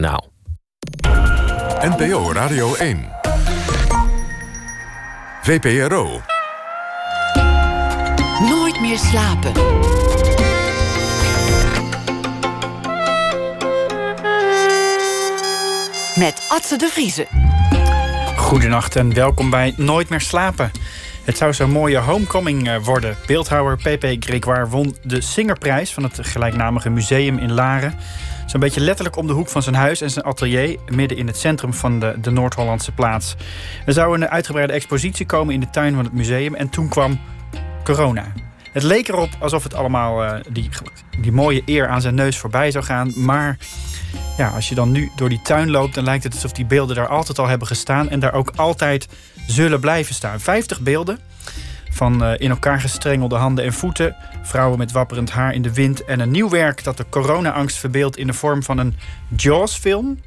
Nou. NPO Radio 1. VPRO. Nooit meer slapen. Met Atze de Vriezen. Goedenacht en welkom bij Nooit meer slapen. Het zou zo'n mooie homecoming eh, worden. Beeldhouwer P.P. Gregoire won de Singerprijs van het gelijknamige museum in Laren. Zo'n beetje letterlijk om de hoek van zijn huis en zijn atelier, midden in het centrum van de, de Noord-Hollandse plaats. Er zou een uitgebreide expositie komen in de tuin van het museum en toen kwam corona. Het leek erop alsof het allemaal uh, die, die mooie eer aan zijn neus voorbij zou gaan, maar ja, als je dan nu door die tuin loopt, dan lijkt het alsof die beelden daar altijd al hebben gestaan en daar ook altijd zullen blijven staan. 50 beelden van uh, in elkaar gestrengelde handen en voeten, vrouwen met wapperend haar in de wind en een nieuw werk dat de corona-angst verbeeldt in de vorm van een Jaws-film.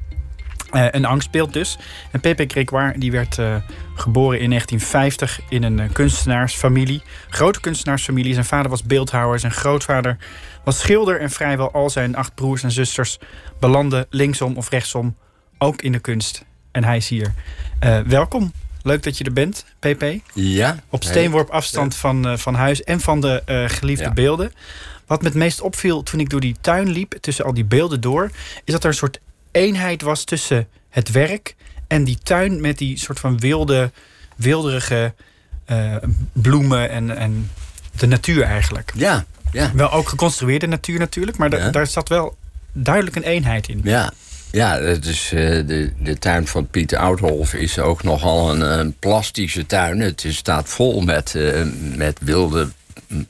Uh, een angstbeeld dus. En Pepe Gregoire die werd uh, geboren in 1950 in een kunstenaarsfamilie. Grote kunstenaarsfamilie. Zijn vader was beeldhouwer. Zijn grootvader was schilder. En vrijwel al zijn acht broers en zusters belanden linksom of rechtsom ook in de kunst. En hij is hier. Welkom. Leuk dat je er bent, PP. Ja. Op steenworp afstand Ja. van, uh, van huis en van de uh, geliefde Ja. beelden. Wat me het meest opviel toen ik door die tuin liep, tussen al die beelden door, is dat er een soort eenheid was tussen het werk en die tuin met die soort van wilde, wilderige uh, bloemen en, en de natuur eigenlijk. Ja, ja. Wel ook geconstrueerde natuur natuurlijk, maar Ja. daar zat wel duidelijk een eenheid in. Ja, ja eh, de, de tuin van Pieter Oudholf is ook nogal een, een plastische tuin. Het is, staat vol met, eh, met wilde,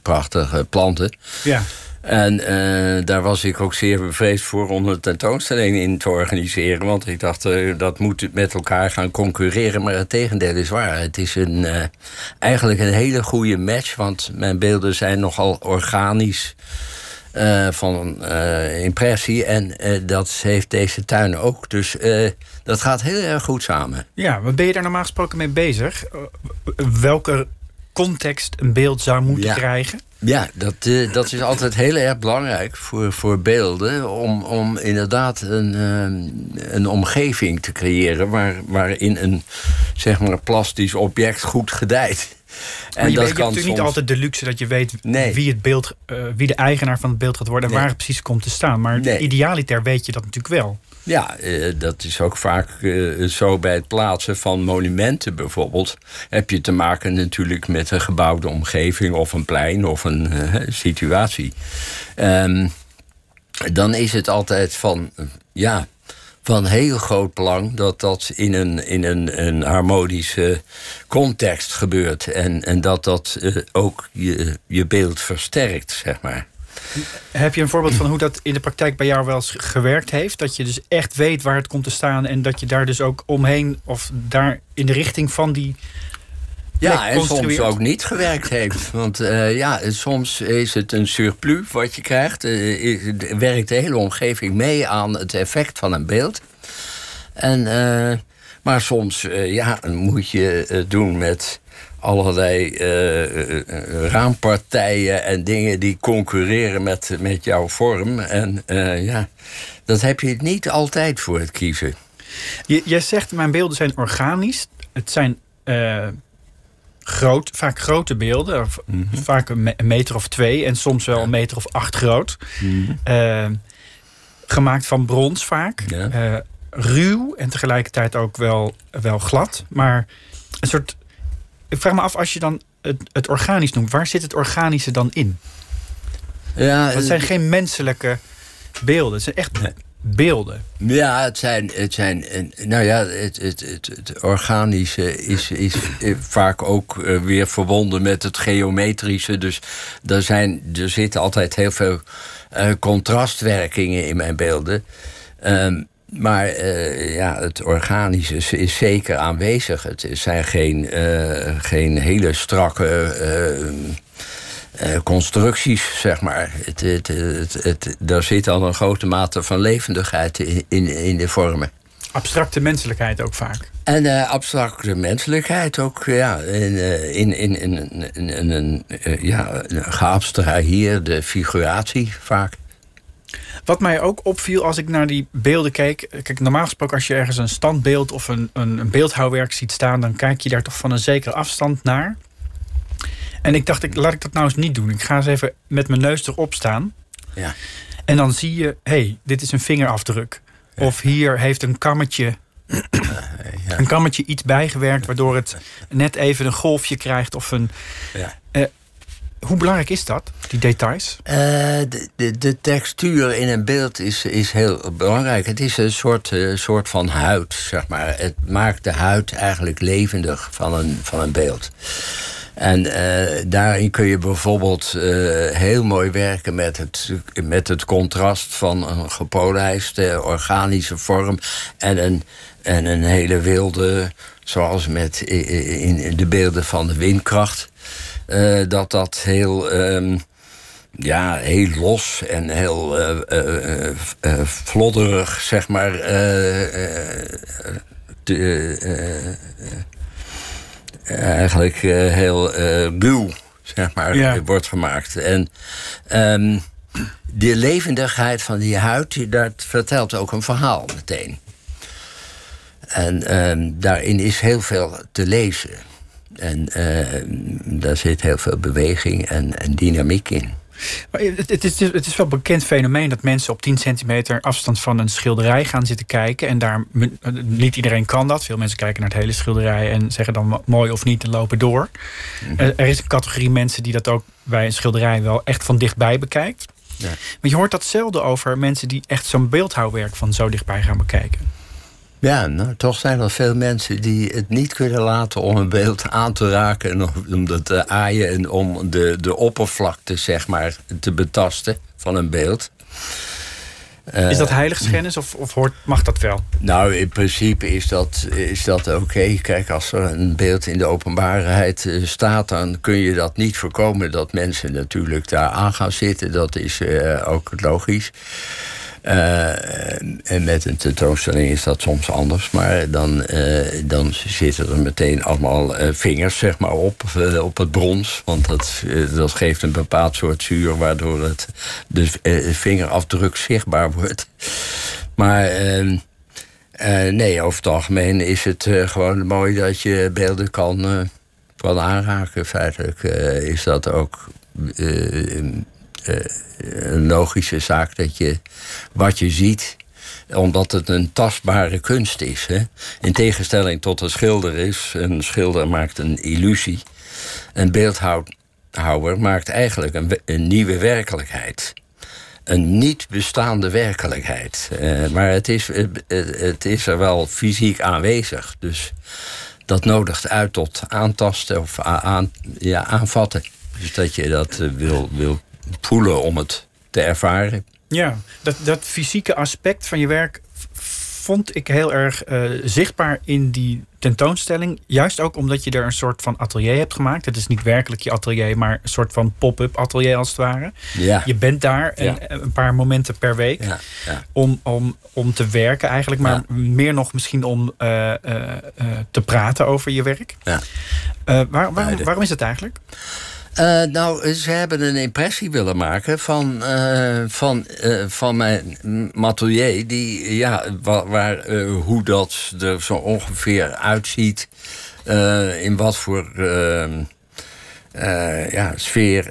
prachtige planten. Ja. En eh, daar was ik ook zeer bevreesd voor om een tentoonstelling in te organiseren. Want ik dacht, dat moet met elkaar gaan concurreren. Maar het tegendeel is waar. Het is een, eigenlijk een hele goede match. Want mijn beelden zijn nogal organisch eh, van eh, impressie. En eh, dat heeft deze tuin ook. Dus dat gaat heel erg goed samen. Ja, wat ben je daar normaal gesproken mee bezig? Uh, welke context een beeld zou moeten Ja. krijgen? Ja, dat, dat is altijd heel erg belangrijk voor, voor beelden. Om, om inderdaad een, een omgeving te creëren waar, waarin een zeg maar, plastisch object goed gedijt. Maar je, je hebt natuurlijk niet altijd de luxe dat je weet Nee. wie, het beeld, uh, wie de eigenaar van het beeld gaat worden en Nee. waar het precies komt te staan. Maar Nee. idealiter weet je dat natuurlijk wel. Ja, eh, dat is ook vaak eh, zo bij het plaatsen van monumenten bijvoorbeeld. Heb je te maken natuurlijk met een gebouwde omgeving of een plein of een eh, situatie. Ehm, dan is het altijd van, eh, ja, van heel groot belang dat dat in een, in een, een harmonische context gebeurt. En, en dat dat eh, ook je, je beeld versterkt, zeg maar. Heb je een voorbeeld van hoe dat in de praktijk bij jou wel eens gewerkt heeft? Dat je dus echt weet waar het komt te staan en dat je daar dus ook omheen of daar in de richting van die. Ja, en soms ook niet gewerkt heeft. Want eh, ja, soms is het een surplus wat je krijgt. Is- werkt de hele omgeving mee aan het effect van een beeld. En, eh, maar soms ja, moet je het doen met allerlei raampartijen en dingen die concurreren met, met jouw vorm. En ja, dat heb je niet altijd voor het kiezen. Jij zegt mijn beelden zijn organisch. Het zijn groot, vaak grote beelden. Mhm. Vaak een, me- een meter of twee en soms wel een meter of acht groot. Mhm. Eh, gemaakt van brons vaak. Ja. Eh, ruw en tegelijkertijd ook wel, wel glad. Maar een soort. Ik vraag me af, als je dan het, het organisch noemt, waar zit het organische dan in? Ja, Want het zijn geen menselijke beelden. Het zijn echt beelden. Ja, het zijn, het zijn eh, nou ja, het, het, het, het organische is, is eh, vaak ook eh, weer verbonden met het geometrische. Dus er, zijn, er zitten altijd heel veel eh, contrastwerkingen in mijn beelden. Ehm, maar eh, ja, het organische is, zeker aanwezig. Het zijn geen, eh, geen hele strakke eh, constructies, zeg maar. Het, het, het, het, daar zit al een grote mate van levendigheid in, in, in de vormen. Abstracte menselijkheid ook vaak. En eh, abstracte menselijkheid ook, ja. In, eh, in, in, in, een ja, geabstraheerde figuratie vaak. Wat mij ook opviel als ik naar die beelden keek. Kijk, normaal gesproken als je ergens een standbeeld of een, een, een beeldhouwwerk ziet staan, dan kijk je daar toch van een zekere afstand naar. En ik dacht, ik, laat ik dat nou eens niet doen. Ik ga eens even met mijn neus erop staan. Ja. En dan zie je, hé, hey, dit is een vingerafdruk. Of hier heeft een kammetje, ja. een kammetje iets bijgewerkt... waardoor het net even een golfje krijgt of een... Ja. Eh, hoe belangrijk is dat, die details? Eh, de, de, de textuur in een beeld is, is heel belangrijk. Het is een soort, eh, soort van huid, zeg maar. Het maakt de huid eigenlijk levendig van een, van een beeld. En eh, daarin kun je bijvoorbeeld eh, heel mooi werken met het, met het contrast van een gepolijste organische vorm en een, en een hele wilde, zoals met in de beelden van de windkracht. eh, dat dat heel, ehm, ja, heel los en heel eh, flodderig, zeg maar. te- eigenlijk eh, heel eh, ruw, zeg maar, Ja. wordt gemaakt. En ehm, de levendigheid van die huid, dat vertelt ook een verhaal meteen. En ehm, daarin is heel veel te lezen. En ehm, daar zit heel veel beweging en, en dynamiek in. Maar Het, het, is, het is wel een bekend fenomeen dat mensen op 10 centimeter afstand van een schilderij gaan zitten kijken. En daar, niet iedereen kan dat. Veel mensen kijken naar het hele schilderij en zeggen dan mooi of niet en lopen door. Er, er is een categorie mensen die dat ook bij een schilderij wel echt van dichtbij bekijkt. Ja. Maar je hoort dat zelden over mensen die echt zo'n beeldhouwwerk van zo dichtbij gaan bekijken. Ja, nou, toch zijn er veel mensen die het niet kunnen laten om een beeld aan te raken en om- dat te aaien en om de, de oppervlakte, zeg maar, te betasten van een beeld. Eh, is dat heiligschennis of, of hoort, mag dat wel? Nou, in principe is dat, is dat oké. Kijk, als er een beeld in de openbaarheid eh, staat, dan kun je dat niet voorkomen dat mensen natuurlijk daar aan gaan zitten. Dat is eh, ook logisch. Eh, en met een tentoonstelling is dat soms anders. Maar dan, eh, dan zitten er meteen allemaal eh, vingers zeg maar, op, op het brons. Want dat, dat geeft een bepaald soort zuur... waardoor het, de vingerafdruk zichtbaar wordt. Maar... ehm, eh, nee, over het algemeen is het gewoon mooi dat je beelden kan, kan aanraken. Feitelijk is dat ook een logische zaak dat je wat je ziet, omdat het een tastbare kunst is. Hè? In tegenstelling tot een schilder is, een schilder maakt een illusie. Een beeldhouwer maakt eigenlijk een, we- een nieuwe werkelijkheid een niet bestaande werkelijkheid. Eh, maar het is, eh, eh, het is er wel fysiek aanwezig. Dus dat nodigt uit tot aantasten of aan, ja, aanvatten. Dus dat je dat eh, wil, wil voelen om het te ervaren. Ja, dat, dat fysieke aspect van je werk vond ik heel erg eh, zichtbaar in die tentoonstelling. Juist ook omdat je er een soort van atelier hebt gemaakt. Het is niet werkelijk je atelier, maar een soort van pop-up atelier als het ware. Ja, Je bent daar een, paar momenten per week ja, ja. om, om, om te werken eigenlijk. Maar meer nog misschien om eh, eh, te praten over je werk. ja. Waar, waarom, waarom is het eigenlijk? Eh, nou, ze hebben een impressie willen maken van, eh, van, eh, van mijn atelier. Die, ja, wa- waar, hoe dat er zo ongeveer uitziet. in wat voor eh, eh, ja, sfeer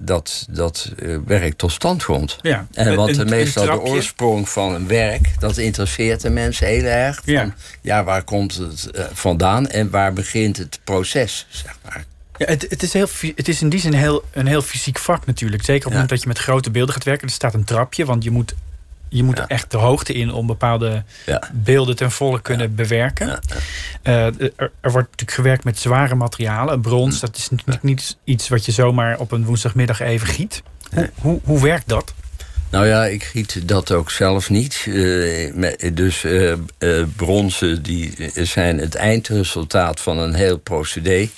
dat, dat werk tot stand komt. Ja, En een- want een- een meestal de oorsprong van een werk, dat interesseert de mensen heel erg. Van, Ja. ja. waar komt het vandaan en waar begint het proces, zeg maar. Ja, het, het, is heel, het is in die zin heel, een heel fysiek vak natuurlijk. Zeker op het moment dat je met grote beelden gaat werken. Er staat een trapje, want je moet, je moet Ja. echt de hoogte in... om bepaalde beelden ten volle kunnen bewerken. Eh, er, er wordt natuurlijk gewerkt met zware materialen. Brons, Hm. dat is natuurlijk niet iets wat je zomaar op een woensdagmiddag even giet. Hoe, hoe, hoe werkt dat? Nou ja, ik giet dat ook zelf niet. Me- dus eh, bronzen die zijn het eindresultaat van een heel procedé.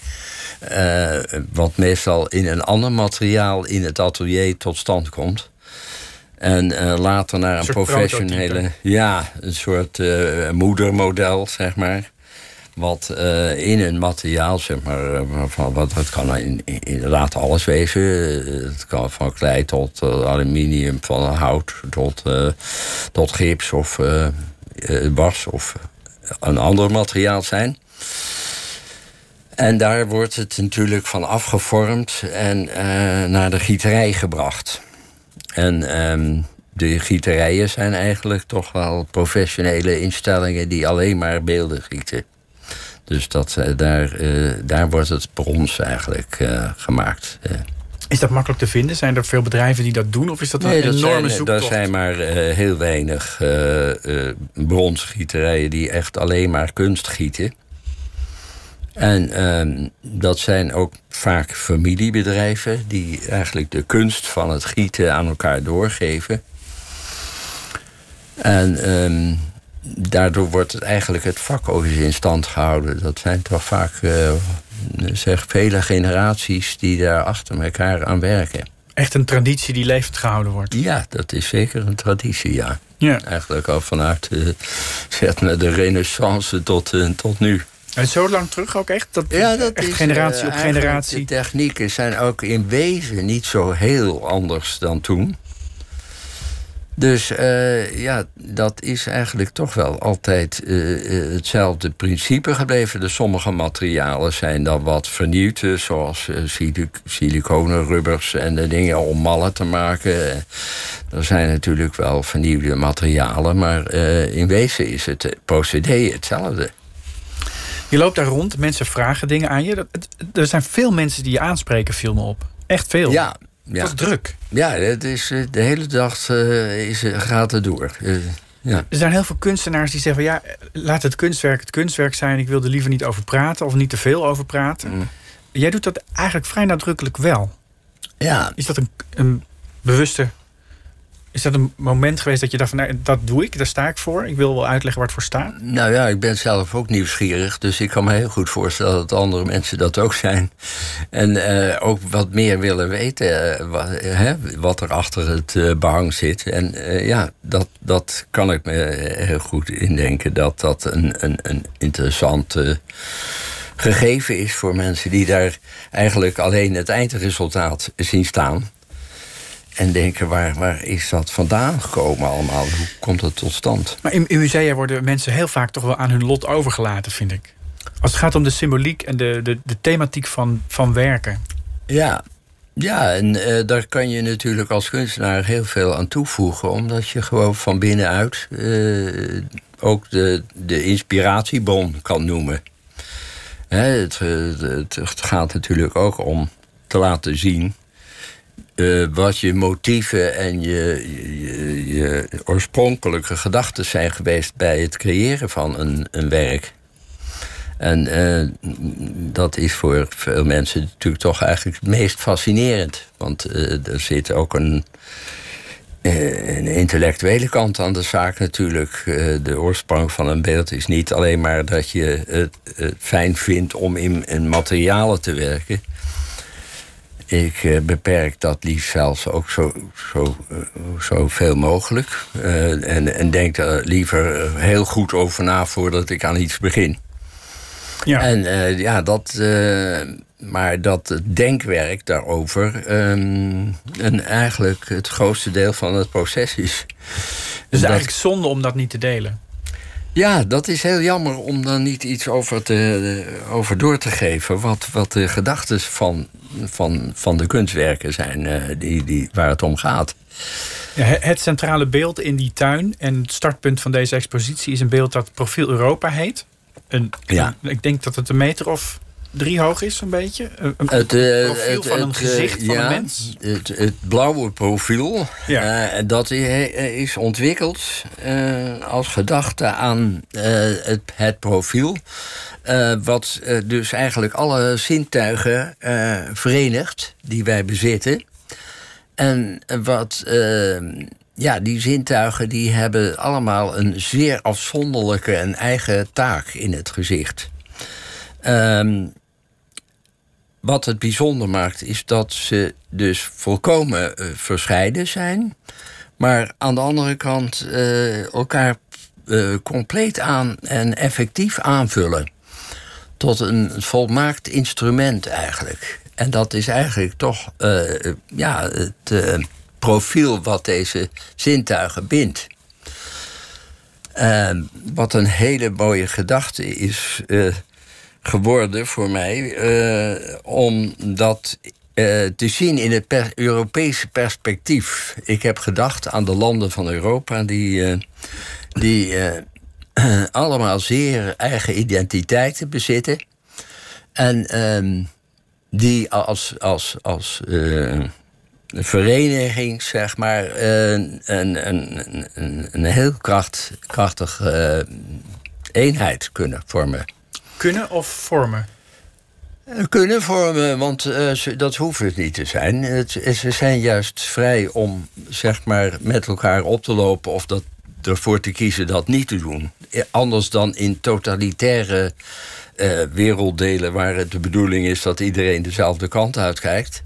Eh, wat meestal in een ander materiaal in het atelier tot stand komt. En eh, later naar een, professionele. prototype. Ja, een soort eh, moedermodel, zeg maar. wat in een materiaal, zeg maar, van, wat, het kan in, in- inderdaad alles wezen. Het kan van klei tot aluminium, van hout tot, tot gips of was of een ander materiaal zijn. En daar wordt het natuurlijk van afgevormd en eh, naar de gieterij gebracht. En ehm, de gieterijen zijn eigenlijk toch wel professionele instellingen die alleen maar beelden gieten. Dus dat, eh, daar, eh, daar wordt het brons eigenlijk gemaakt. Is dat makkelijk te vinden? Zijn er veel bedrijven die dat doen? Of is dat een dat enorme zijn, zoektocht? Er zijn maar heel weinig bronsgieterijen die echt alleen maar kunst gieten. En ehm, dat zijn ook vaak familiebedrijven die eigenlijk de kunst van het gieten aan elkaar doorgeven. En ehm, daardoor wordt het eigenlijk het vak ook eens in stand gehouden. Dat zijn toch vaak eh, zeg, vele generaties die daar achter elkaar aan werken. Echt een traditie die levend gehouden wordt. Ja, dat is zeker een traditie, ja. Ja. Eigenlijk al vanuit eh, zeg maar de renaissance tot, eh, tot nu. En zo lang terug ook echt? Dat, Ja, dat echt is, generatie eh, op eigenlijk generatie. De technieken zijn ook in wezen niet zo heel anders dan toen. Dus eh, ja, dat is eigenlijk toch wel altijd eh, eh, hetzelfde principe gebleven. Dus sommige materialen zijn dan wat vernieuwd, eh, zoals eh, silic siliconen, rubbers en de dingen om mallen te maken. Eh, Er zijn natuurlijk wel vernieuwde materialen, maar eh, in wezen is het eh, procedé hetzelfde. Je loopt daar rond, mensen vragen dingen aan je. Er zijn veel mensen die je aanspreken, viel me op. Echt veel. Ja, ja. Dat is druk. Ja, het is, eh, de hele dag eh, is, eh, gaat het door. Ja. Er zijn heel veel kunstenaars die zeggen: van, ja, laat het kunstwerk het kunstwerk zijn. Ik wil er liever niet over praten of niet te veel over praten. Mm. Jij doet dat eigenlijk vrij nadrukkelijk wel. ja, Is dat een, een bewuste. Is dat een moment geweest dat je dacht van nou, dat doe ik, daar sta ik voor. Ik wil wel uitleggen waar het voor staat. nou ja, ik ben zelf ook nieuwsgierig. Dus ik kan me heel goed voorstellen dat andere mensen dat ook zijn. En eh, ook wat meer willen weten. eh, wat, wat er achter het eh, behang zit. En ja, dat, dat kan ik me heel goed indenken. Dat dat een, een, een interessant eh, gegeven is voor mensen die daar eigenlijk alleen het eindresultaat zien staan. En denken, waar, waar is dat vandaan gekomen allemaal? Hoe komt dat tot stand? Maar in, in musea worden mensen heel vaak toch wel aan hun lot overgelaten, vind ik. Als het gaat om de symboliek en de, de, de thematiek van, van werken. Ja, ja en eh, daar kan je natuurlijk als kunstenaar heel veel aan toevoegen, omdat je gewoon van binnenuit eh, ook de, de inspiratiebron kan noemen. Hè, het, eh, het, het gaat natuurlijk ook om te laten zien eh, wat je motieven en je, je, oorspronkelijke gedachten zijn geweest bij het creëren van een, een werk. En eh, dat is voor veel mensen natuurlijk toch eigenlijk het meest fascinerend. Want eh, er zit ook een, een intellectuele kant aan de zaak natuurlijk. De oorsprong van een beeld is niet alleen maar dat je het, het fijn vindt om in, in materialen te werken. Ik eh, beperk dat liefst zelfs ook zo, zo, eh, zo veel mogelijk. Eh, en, en denk er liever heel goed over na voordat ik aan iets begin. Ja. En ja, dat. maar dat denkwerk daarover. ehm, en eigenlijk het grootste deel van het proces is. dus dat- eigenlijk zonde om dat niet te delen. Ja, dat is heel jammer om daar niet iets over, te, over door te geven. Wat, wat de gedachten van, van, van de kunstwerken zijn eh, die, die, waar het om gaat. Ja, het centrale beeld in die tuin en het startpunt van deze expositie is een beeld dat Profiel Europa heet. Een, Ja. een- ik denk dat het een meter of drie hoog is, een beetje. Een, Het, eh, profiel van een eh, gezicht van ja, een mens. Het, het blauwe profiel, Ja. eh, dat is ontwikkeld eh, als gedachte aan eh, het, het profiel. eh, wat eh, dus eigenlijk alle zintuigen eh, verenigt die wij bezitten. En wat, eh, ja, die zintuigen die hebben allemaal een zeer afzonderlijke en eigen taak in het gezicht. Ehm, wat het bijzonder maakt, is dat ze dus volkomen eh, verscheiden zijn. Maar aan de andere kant eh, elkaar eh, compleet aan en effectief aanvullen. tot een volmaakt instrument eigenlijk. En dat is eigenlijk toch ja, het profiel wat deze zintuigen bindt. Wat een hele mooie gedachte is geworden voor mij, uh, om dat te zien in het Europese perspectief. Ik heb gedacht aan de landen van Europa die, die allemaal zeer eigen identiteiten bezitten. En ehm, die als, als, als vereniging, zeg maar, een, een, een, een heel kracht, krachtige eenheid kunnen vormen. Kunnen of vormen? Kunnen vormen, want uh, dat hoeft het niet te zijn. Het, ze zijn juist vrij om zeg maar, met elkaar op te lopen of dat, ervoor te kiezen dat niet te doen. Anders dan in totalitaire werelddelen waar het de bedoeling is dat iedereen dezelfde kant uitkijkt.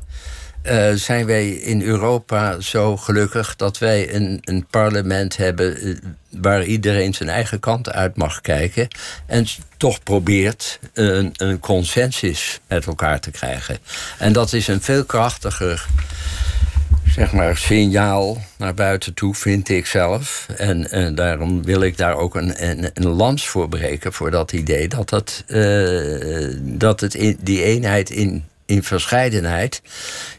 Uh, zijn wij in Europa zo gelukkig dat wij een, een parlement hebben uh, waar iedereen zijn eigen kant uit mag kijken en toch probeert een, een, consensus met elkaar te krijgen. En dat is een veel krachtiger zeg maar, signaal naar buiten toe, vind ik zelf. En, en daarom wil ik daar ook een, een, lans voor breken voor dat idee dat, uh, dat het in, die eenheid in in verscheidenheid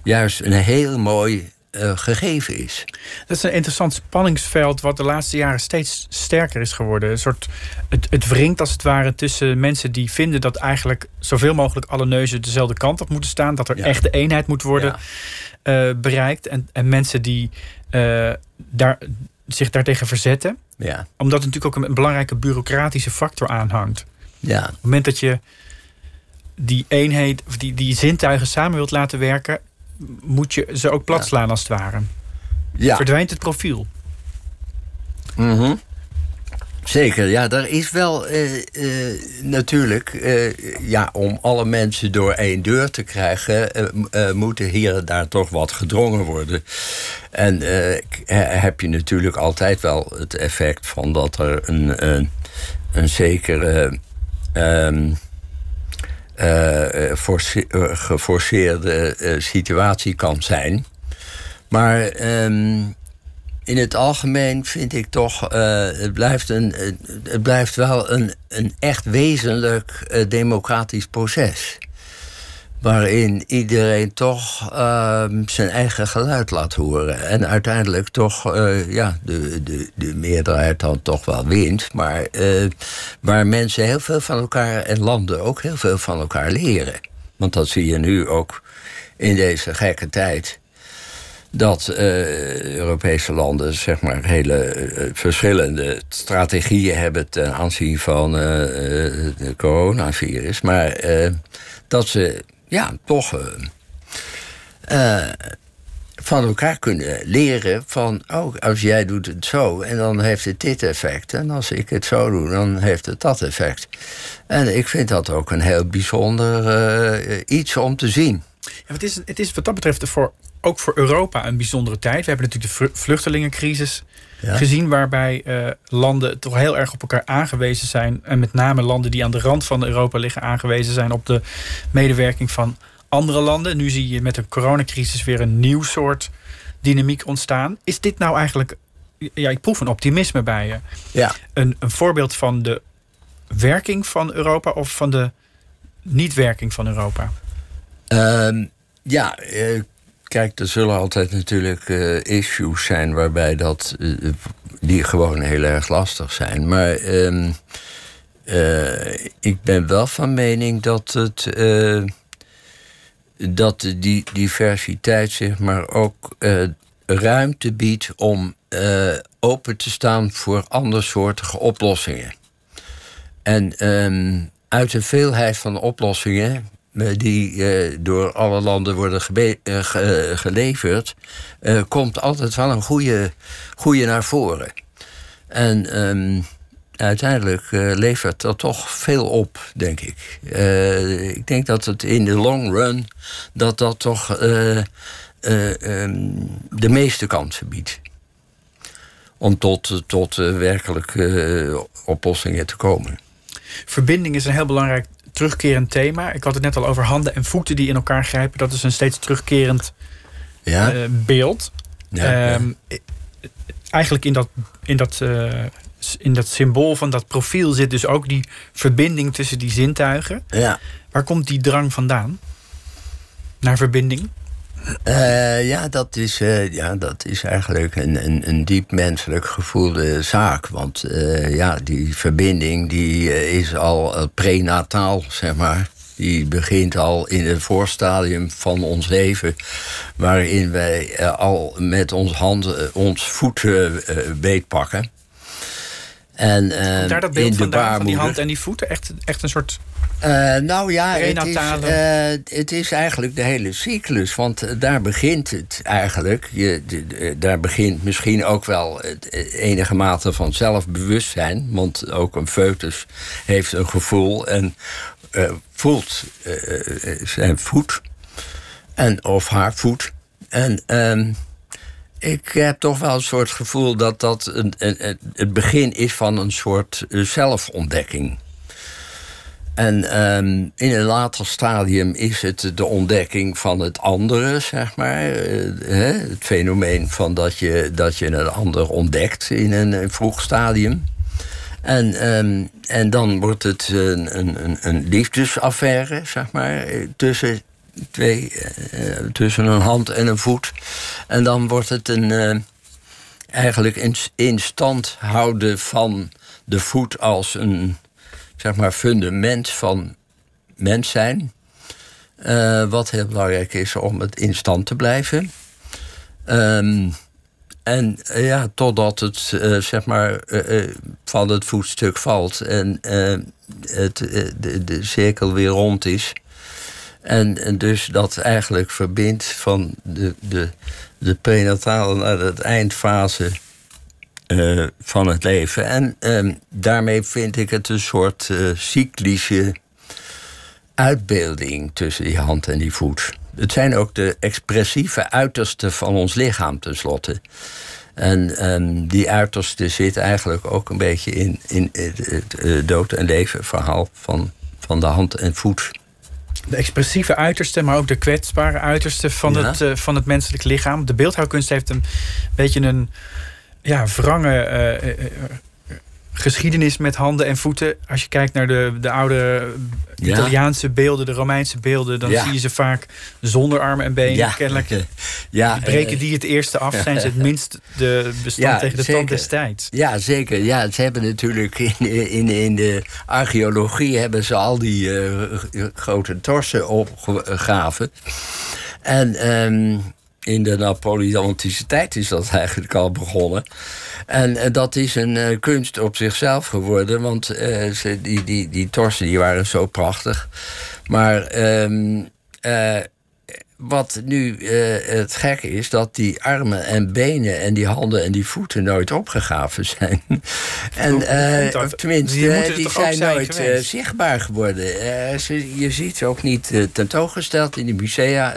juist een heel mooi uh, gegeven is. Dat is een interessant spanningsveld wat de laatste jaren steeds sterker is geworden. Een soort, het, het wringt als het ware tussen mensen die vinden dat eigenlijk zoveel mogelijk alle neuzen dezelfde kant op moeten staan. Dat er ja. echt de eenheid moet worden ja. uh, bereikt. En, en mensen die uh, daar, zich daartegen verzetten. Ja. Omdat er natuurlijk ook een belangrijke bureaucratische factor aanhangt. Ja. Op het moment dat je die eenheid, of die, die zintuigen samen wilt laten werken, moet je ze ook plat slaan als het ware. Ja. Verdwijnt het profiel. Mm -hmm. Zeker, ja, daar is wel uh, uh, natuurlijk, uh, ja, om alle mensen door één deur te krijgen, moeten hier en daar toch wat gedrongen worden. En heb je natuurlijk altijd wel het effect van dat er een, een, een zekere. Um, uh, force, uh, geforceerde uh, situatie kan zijn. Maar um, in het algemeen vind ik toch, het, blijft een, het blijft wel een, een echt wezenlijk democratisch proces waarin iedereen toch uh, zijn eigen geluid laat horen. En uiteindelijk toch uh, ja, de, de, de meerderheid dan toch wel wint. Maar uh, waar mensen heel veel van elkaar en landen ook heel veel van elkaar leren. Want dat zie je nu ook in deze gekke tijd. Dat Europese landen zeg maar hele verschillende strategieën hebben ten aanzien van het coronavirus. Maar dat ze ja, toch uh, uh, van elkaar kunnen leren van... oh, als jij doet het zo en dan heeft het dit effect... en als ik het zo doe, dan heeft het dat effect. En ik vind dat ook een heel bijzonder uh, iets om te zien. Ja, het, is, het is wat dat betreft voor, ook voor Europa een bijzondere tijd. We hebben natuurlijk de vluchtelingencrisis ja. gezien... waarbij uh, landen toch heel erg op elkaar aangewezen zijn. En met name landen die aan de rand van Europa liggen... aangewezen zijn op de medewerking van andere landen. Nu zie je met de coronacrisis weer een nieuw soort dynamiek ontstaan. Is dit nou eigenlijk... Ja, ik proef een optimisme bij je. Ja. Een, een voorbeeld van de werking van Europa... of van de niet-werking van Europa? Um, ja, uh, Kijk, er zullen altijd natuurlijk uh, issues zijn waarbij dat, uh, die gewoon heel erg lastig zijn. Maar um, uh, ik ben wel van mening dat het. dat die diversiteit zeg maar ook ruimte biedt om open te staan voor andersoortige oplossingen. En um, uit de veelheid van oplossingen die uh, door alle landen worden ge geleverd, komt altijd wel een goede, goede naar voren. En um, uiteindelijk levert dat toch veel op, denk ik. ik denk dat het in de long run dat dat toch um, de meeste kansen biedt. Om tot, tot werkelijk oplossingen te komen. Verbinding is een heel belangrijk terugkerend thema. Ik had het net al over handen en voeten die in elkaar grijpen. Dat is een steeds terugkerend Ja? eh, beeld. Ja, ja. Ehm, eh, Eigenlijk in dat, in, dat, eh, in dat symbool van dat profiel zit dus ook die verbinding tussen die zintuigen. ja. Waar komt die drang vandaan? Naar verbinding? Eh, ja, dat is, eh, ja, dat is eigenlijk een, een, een diep menselijk gevoelde zaak. Want eh, ja, die verbinding die, is al prenataal, zeg maar. Die begint al in het voorstadium van ons leven. Waarin wij al met ons hand eh, ons voet eh, beetpakken. En, eh, Daar dat beeld vandaan, van die hand en die voeten? Echt, echt een soort... eh, nou ja, het is, eh, het is eigenlijk de hele cyclus. Want daar begint het eigenlijk. Je, de- de- daar begint misschien ook wel het enige mate van zelfbewustzijn. Want ook een foetus heeft een gevoel en voelt zijn voet. En, of haar voet. En ehm, ik heb toch wel een soort gevoel dat dat een, een- het begin is van een soort eh, zelfontdekking. En ehm, in een later stadium is het de ontdekking van het andere, zeg maar. Eh, hè, het fenomeen van dat je, dat je een ander ontdekt in een, vroeg stadium. En, ehm, en dan wordt het een, een, een, een liefdesaffaire, zeg maar, eh, tussen twee, eh, tussen een hand en een voet. En dan wordt het een, eh, eigenlijk in, in stand houden van de voet als een zeg maar, fundament van mens zijn. Eh, wat heel belangrijk is om het in stand te blijven. Ehm, en ja, totdat het zeg maar van het voetstuk valt en het, de, de cirkel weer rond is. En, en dus dat eigenlijk verbindt van de, de, de prenatale naar de eindfase eh, van het leven. En ehm, daarmee vind ik het een soort eh, cyclische uitbeelding tussen die hand en die voet. Het zijn ook de expressieve uitersten van ons lichaam tenslotte. En ehm, die uiterste zit eigenlijk ook een beetje in, in het, het, dood- en leven verhaal van, van de hand en voet. De expressieve uiterste, maar ook de kwetsbare uiterste van, Ja. het, eh, van het menselijk lichaam. De beeldhouwkunst heeft een beetje een ja, wrange eh, eh, geschiedenis met handen en voeten. Als je kijkt naar de, de oude Ja. Italiaanse beelden, de Romeinse beelden, dan Ja. zie je ze vaak zonder armen en benen. Kennelijk ja, breken eh, die het eerste af, zijn ze het minst de bestand Ja, tegen de zeker. tand des tijds. Ja, zeker. Ja, ze hebben natuurlijk in, in, in de archeologie hebben ze al die eh, grote torsen opgegraven. En ehm, in de Napoleontische tijd is dat eigenlijk al begonnen. En eh, dat is een eh, kunst op zichzelf geworden, want eh, ze, die, die, die torsen die waren zo prachtig. Maar ehm, eh, wat nu eh, het gekke is, dat die armen en benen en die handen en die voeten nooit opgegraven zijn. en eh, dat? tenminste, Die die zijn zijn nooit eh, zichtbaar geworden. Ze, je ziet ze ook niet tentoongesteld in de musea.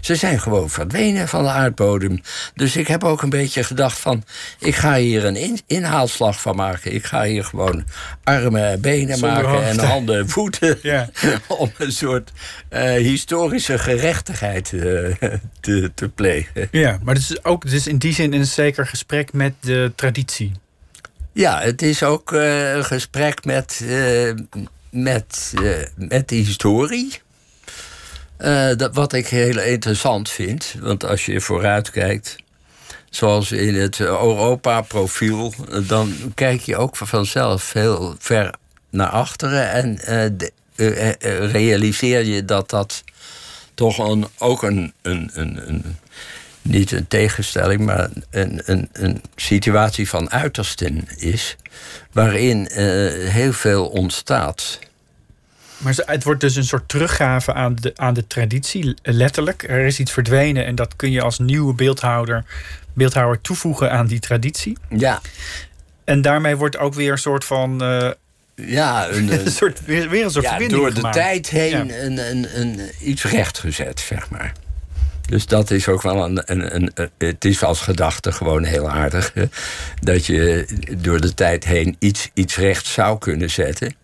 Ze zijn gewoon verdwenen van de aardbodem. Dus ik heb ook een beetje gedacht van... ik ga hier een in- inhaalslag van maken. Ik ga hier gewoon armen en benen Zonder maken hoofd. en handen en voeten. Ja. om een soort historische gerechtigheid eh, te, te plegen. Ja, maar het is ook het is in die zin een zeker gesprek met de traditie. Ja, het is ook eh, een gesprek met, eh, met, met de historie. Dat, wat ik heel interessant vind. Want als je vooruit kijkt, zoals in het Europa-profiel, dan kijk je ook vanzelf heel ver naar achteren. En de- realiseer je dat dat toch een, ook een, een, een, een. Niet een tegenstelling, maar een, een, een situatie van uitersten is. Waarin eh, heel veel ontstaat. Maar het wordt dus een soort teruggave aan de, aan de traditie, letterlijk. Er is iets verdwenen en dat kun je als nieuwe beeldhouder, beeldhouwer toevoegen aan die traditie. Ja, En daarmee wordt ook weer een soort van. eh, ja, een, een soort, weer, weer een soort ja verbinding door de tijd heen Ja. een, een, een, iets rechtgezet, zeg maar. Dus dat is ook wel een, een, een, een- Het is als gedachte gewoon heel aardig. hè, Dat je door de tijd heen iets, iets recht zou kunnen zetten.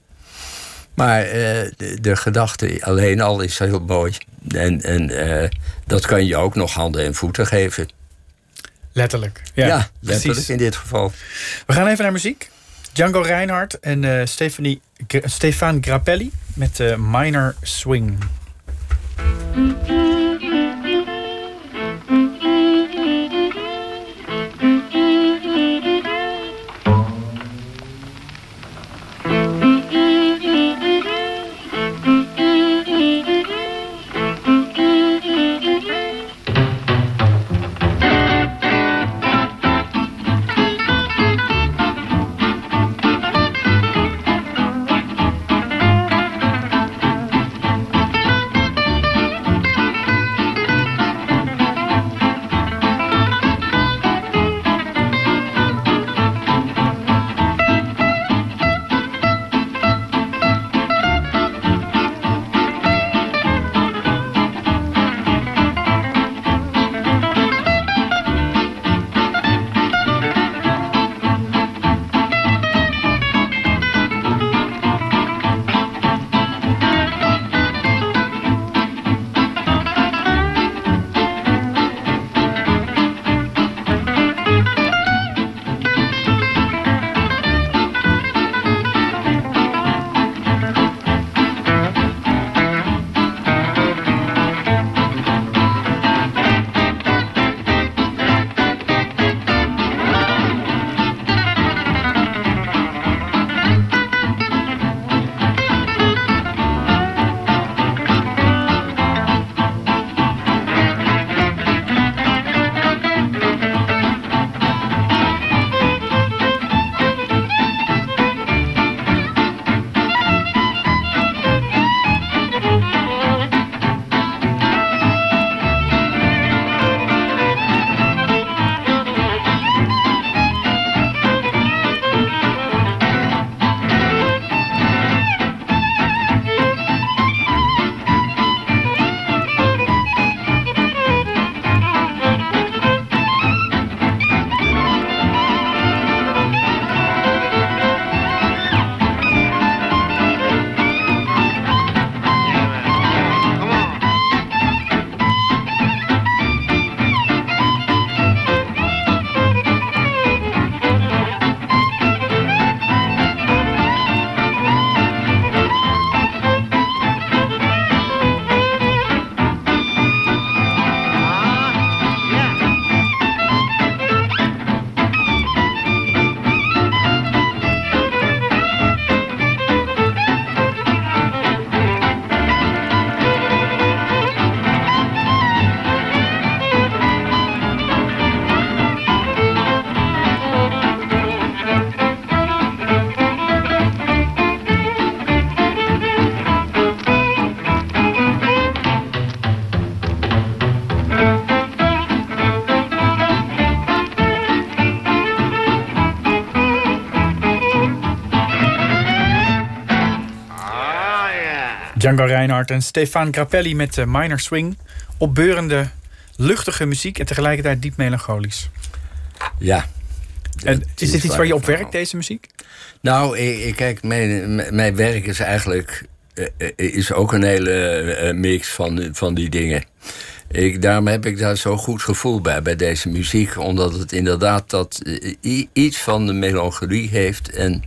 Maar eh, de, de gedachte alleen al is heel mooi. En, en eh, dat kan je ook nog handen en voeten geven. Letterlijk. Ja, Ja, letterlijk precies. in dit geval. We gaan even naar muziek. Django Reinhardt en eh Stefan Grappelli met eh, Minor Swing. Django Reinhardt en Stefan Grappelli met eh, Minor Swing. Opbeurende, luchtige muziek en tegelijkertijd diep melancholisch. Ja. En is dit iets waar je op werkt, deze muziek? Nou, ik, kijk, mijn, mijn- werk is eigenlijk eh, eh, is ook een hele mix van, van die dingen. Ik, daarom heb ik daar zo'n goed gevoel bij, bij deze muziek. Omdat het inderdaad dat, eh, iets van de melancholie heeft. En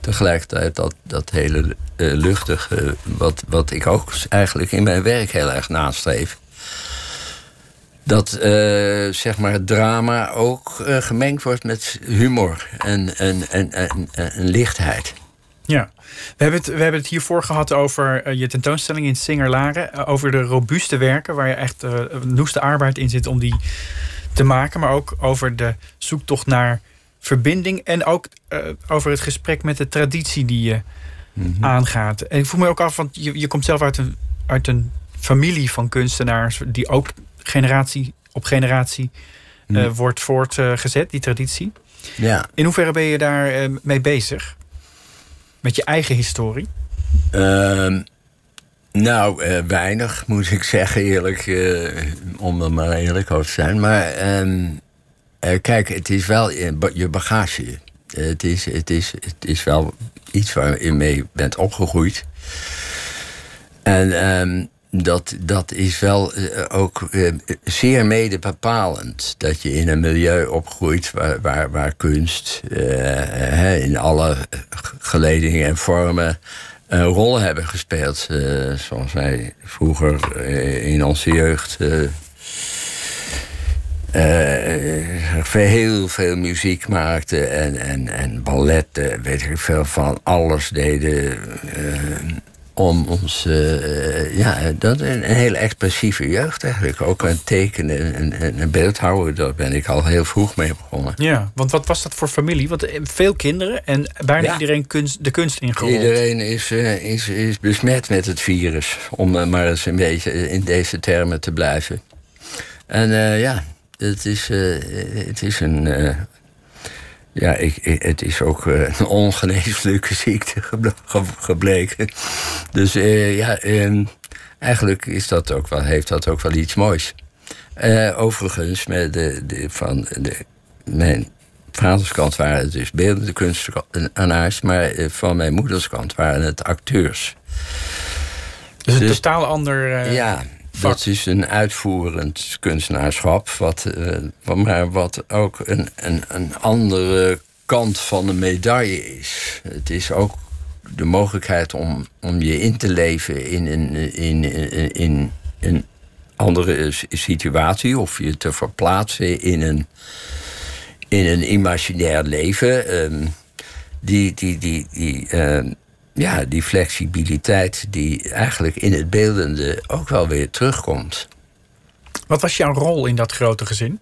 tegelijkertijd dat, dat hele eh, luchtige, wat, wat ik ook eigenlijk in mijn werk heel erg nastreef. Dat eh, zeg maar het drama ook gemengd wordt met humor en, en, en, en, en lichtheid. Ja. We hebben, het, we hebben het hiervoor gehad over eh, je tentoonstelling in Singer-Laren. eh, over de robuuste werken, waar je echt eh, een noeste arbeid in zit om die te maken. Maar ook over de zoektocht naar verbinding. En ook over het gesprek met de traditie die je aangaat. En ik voel me ook af, want je, je komt zelf uit een, uit een familie van kunstenaars... die ook generatie op generatie eh, wordt voortgezet, die traditie. Ja. In hoeverre ben je daar mee bezig? Met je eigen historie? Ehm, nou, eh, weinig moet ik zeggen, eerlijk. eh, om er maar eerlijk over te zijn. Maar ehm, eh, kijk, het is wel je ba- je bagage. het, is, het, is, het is wel iets waar je mee bent opgegroeid. En ehm, dat, dat is wel eh, ook eh, zeer mede bepalend. Dat je in een milieu opgroeit waar, waar, waar kunst eh, in alle geledingen en vormen een rol hebben gespeeld. Zoals wij vroeger in onze jeugd. eh, heel veel muziek maakten en, en, en balletten, weet ik veel van, alles deden om ons, eh, ja, dat een, een hele expressieve jeugd eigenlijk. Ook een tekenen en, en, en beeldhouden, daar ben ik al heel vroeg mee begonnen. Ja, want wat was dat voor familie? Want eh, veel kinderen en bijna Ja. iedereen kunst, de kunst ingerold. Iedereen is, eh, is, is besmet met het virus, om maar eens een beetje in deze termen te blijven. En ja, het is, het is een. ja, ik, ik- het is ook een ongeneeslijke ziekte geble- ge- gebleken. Dus eh, ja, ehm, eigenlijk is dat ook wel, heeft dat ook wel iets moois. Eh, overigens, met de, de, van de, mijn vaderskant waren het dus beeldende kunstenaars, maar eh, van mijn moederskant waren het acteurs. dus een dus- totaal ander. ja, dat is een uitvoerend kunstenaarschap, wat, wat- maar wat ook een, een, een andere kant van de medaille is. Het is ook de mogelijkheid om, om je in te leven in een, in, in, in een andere situatie, of je te verplaatsen in een, in een imaginair leven. ehm, die, die, die, die, ehm, ja, die flexibiliteit die eigenlijk in het beeldende ook wel weer terugkomt. Wat was jouw rol in dat grote gezin?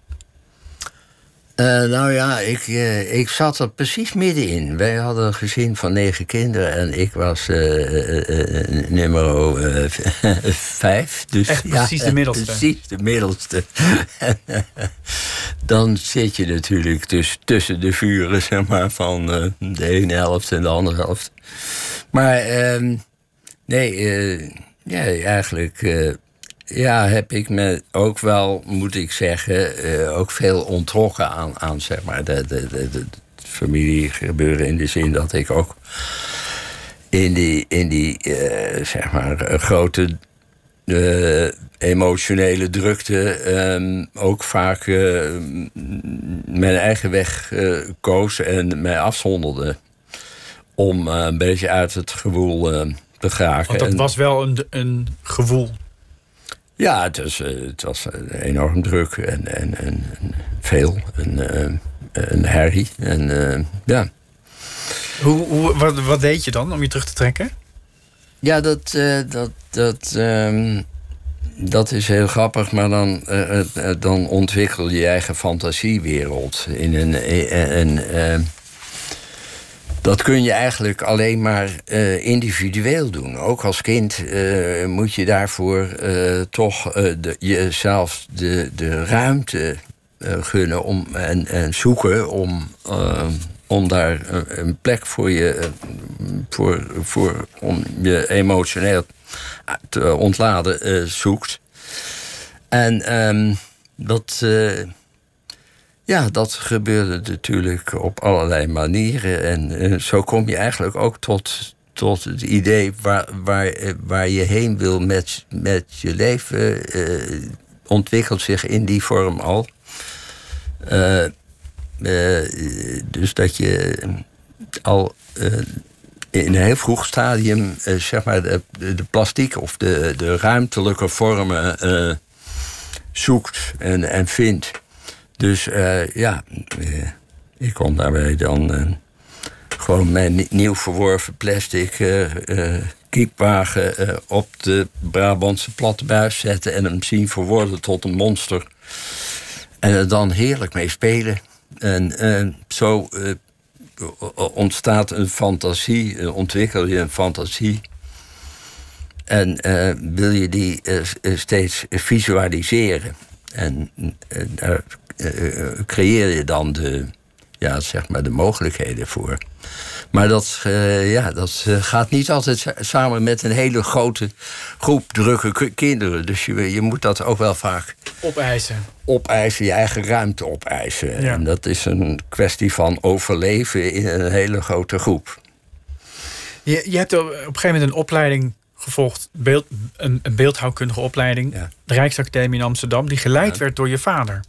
Eh, nou ja, ik, eh, ik zat er precies middenin. Wij hadden een gezin van negen kinderen en ik was eh, nummer vijf. Dus, Echt precies de middelste. Precies de middelste. Dan zit je natuurlijk dus tussen de vuren, zeg maar, van de ene helft en de andere helft. Maar ehm, nee, ja, eigenlijk ja, heb ik me ook wel, moet ik zeggen, eh, ook veel ontrokken aan, aan zeg maar, de, de, de, de familie gebeuren. In de zin dat ik ook in die, in die eh, zeg maar, eh, grote emotionele drukte ehm, ook vaak mijn eigen weg koos en mij afzonderde. Om een beetje uit het gewoel te geraken. Want dat En- was wel een, een gevoel. Ja, het was, eh, het was eh, enorm druk en, en, en, en veel. En, eh, een herrie. En eh, ja. Hoe, hoe, wat, wat deed je dan om je terug te trekken? Ja, dat, eh, dat, dat, ehm, dat is heel grappig, maar dan, eh, eh, eh, dan ontwikkel je je eigen fantasiewereld. In een, eh, eh, dat kun je eigenlijk alleen maar eh, individueel doen. Ook als kind eh, moet je daarvoor eh, toch de, jezelf de, de ruimte gunnen om, en, en zoeken om, om daar een, plek voor je, voor, voor, om je emotioneel te ontladen zoekt. En ehm, dat, ja, dat gebeurde natuurlijk op allerlei manieren. En eh, zo kom je eigenlijk ook tot, tot het idee waar, waar, eh, waar je heen wil met, met je leven. eh, ontwikkelt zich in die vorm al. Dus dat je al in een heel vroeg stadium zeg maar de, de plastiek of de, de ruimtelijke vormen zoekt en, en vindt. Dus eh, ja, eh, ik kon daarbij dan eh, gewoon mijn ni- nieuw verworven plastic kiepwagen op de Brabantse platte buis zetten en hem zien verworden tot een monster. En er dan heerlijk mee spelen. En zo ontstaat een fantasie, ontwikkel je een fantasie. En wil je die steeds visualiseren. En eh, daar eh, eh, creëer je dan de, ja, zeg maar de mogelijkheden voor. Maar dat, eh, ja, dat eh, gaat niet altijd sa- samen met een hele grote groep drukke kinderen. Dus je, je moet dat ook wel vaak Opeisen. opeisen, je eigen ruimte opeisen. Ja. En dat is een kwestie van overleven in een hele grote groep. Je, je hebt op een gegeven moment een opleiding gevolgd, beeld, een, een beeldhouwkundige opleiding, Ja. de Rijksacademie in Amsterdam, die geleid Ja. werd door je vader.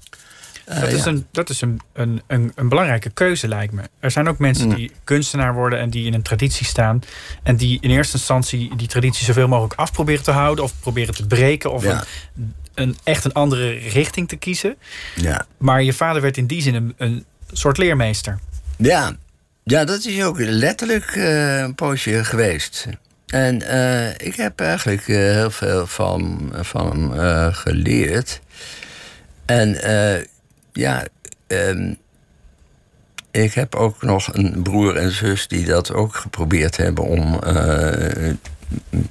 Eh, Dat is, ja. een, dat is een, een, een, een belangrijke keuze, lijkt me. Er zijn ook mensen Mm. die kunstenaar worden en die in een traditie staan. En die in eerste instantie die traditie zoveel mogelijk af proberen te houden. Of proberen te breken. Of Ja. een, een, echt een andere richting te kiezen. Ja. Maar je vader werd in die zin een, een soort leermeester. Ja. ja, dat is ook letterlijk eh, een poosje geweest. En eh, ik heb eigenlijk heel veel van, van hem geleerd. En ja, ehm, ik heb ook nog een broer en zus die dat ook geprobeerd hebben om eh,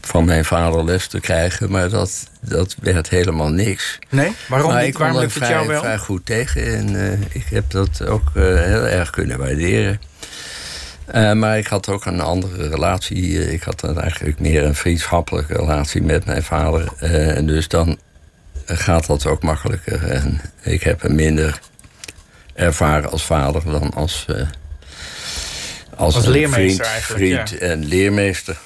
van mijn vader les te krijgen. Maar dat, dat werd helemaal niks. Nee? Waarom, Maar niet? ik Waarom er lukt het vrij, jou wel? vrij goed tegen en eh, ik heb dat ook eh, heel erg kunnen waarderen. Maar ik had ook een andere relatie. Ik had dan eigenlijk meer een vriendschappelijke relatie met mijn vader. En dus dan gaat dat ook makkelijker. En ik heb hem minder ervaren als vader dan als, eh, als, leermeester vriend, vriend en leermeester.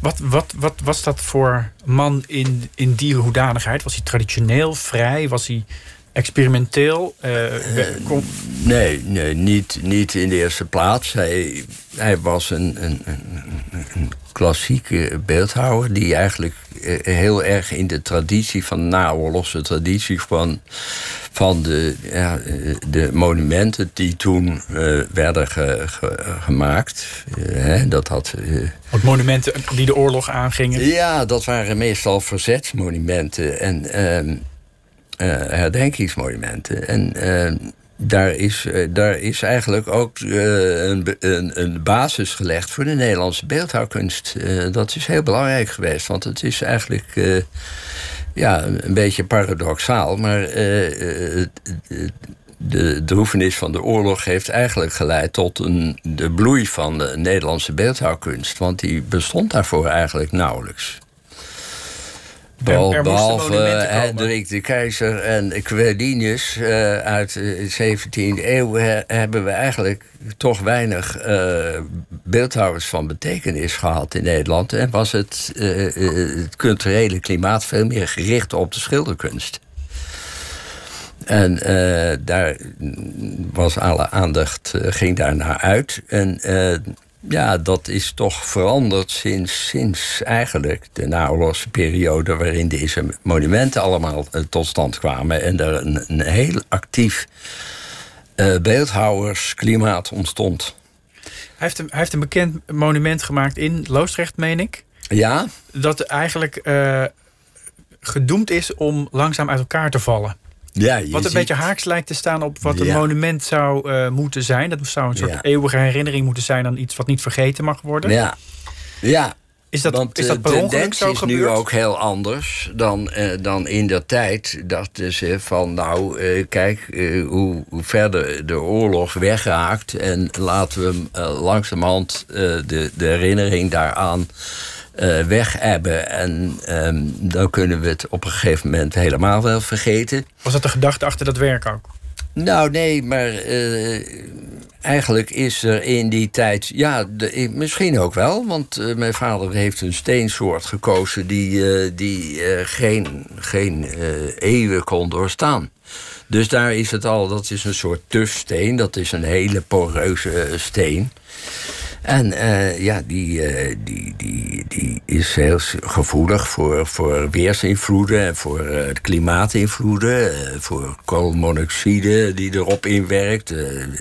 Wat, wat, wat was dat voor man in, in die hoedanigheid? Was hij traditioneel, vrij? Was hij experimenteel? Kon- Nee, nee niet, niet in de eerste plaats. Hij, hij was een, een, een, klassieke beeldhouwer die eigenlijk eh, heel erg in de traditie van de naoorlogse traditie van, van de, ja, de monumenten die toen werden ge- ge- gemaakt. hè, dat had. wat monumenten die de oorlog aangingen. ja, dat waren meestal verzetsmonumenten en ehm, eh, herdenkingsmonumenten. En ehm, daar, is, eh, daar is eigenlijk ook eh, een, een, een basis gelegd voor de Nederlandse beeldhouwkunst. Eh, dat is heel belangrijk geweest, want het is eigenlijk. eh, ja, een beetje paradoxaal, maar eh, eh, de droefenis van de oorlog heeft eigenlijk geleid tot een, de bloei van de Nederlandse beeldhouwkunst. Want die bestond daarvoor eigenlijk nauwelijks. Er Behalve eh. Hendrik de Keizer en Quirinius eh, uit de 17e eeuw he- hebben we eigenlijk toch weinig eh, beeldhouwers van betekenis gehad in Nederland. En was het, eh, eh, het culturele klimaat veel meer gericht op de schilderkunst. En eh, daar was alle aandacht, eh, ging daar naar uit. En eh, ja, dat is toch veranderd sinds, sinds eigenlijk de naoorlogse periode... waarin deze monumenten allemaal eh, tot stand kwamen. En er een, een heel actief eh, beeldhouwersklimaat ontstond. Hij heeft, een, hij heeft een bekend monument gemaakt in Loosdrecht, meen ik. Ja, Dat eigenlijk eh, gedoemd is om langzaam uit elkaar te vallen. Ja Wat een ziet- beetje haaks lijkt te staan op wat een monument zou eh, moeten zijn. Dat zou een soort Ja. eeuwige herinnering moeten zijn aan iets wat niet vergeten mag worden. Ja, ja Is dat, Want is dat de tendentie zo is gebeurd? nu ook heel anders dan, eh, dan in der tijd. Dachten ze van, nou, eh, kijk eh, hoe, hoe verder de oorlog wegraakt... en laten we eh, langzamerhand eh, de, de herinnering daaraan eh wegebben. En ehm, dan kunnen we het op een gegeven moment helemaal wel vergeten. Was dat de gedachte achter dat werk ook? Nou, nee, maar eh, eigenlijk is er in die tijd... Ja, de, ik- misschien ook wel, want eh, mijn vader heeft een steensoort gekozen... die, eh, die eh, geen, geen eh, eeuwen kon doorstaan. Dus daar is het al, dat is een soort tufsteen. Dat is een hele poreuze eh, steen. En eh, ja, die, eh, die, die, die is heel gevoelig voor, voor weersinvloeden en voor eh, klimaatinvloeden, voor koolmonoxide die erop inwerkt,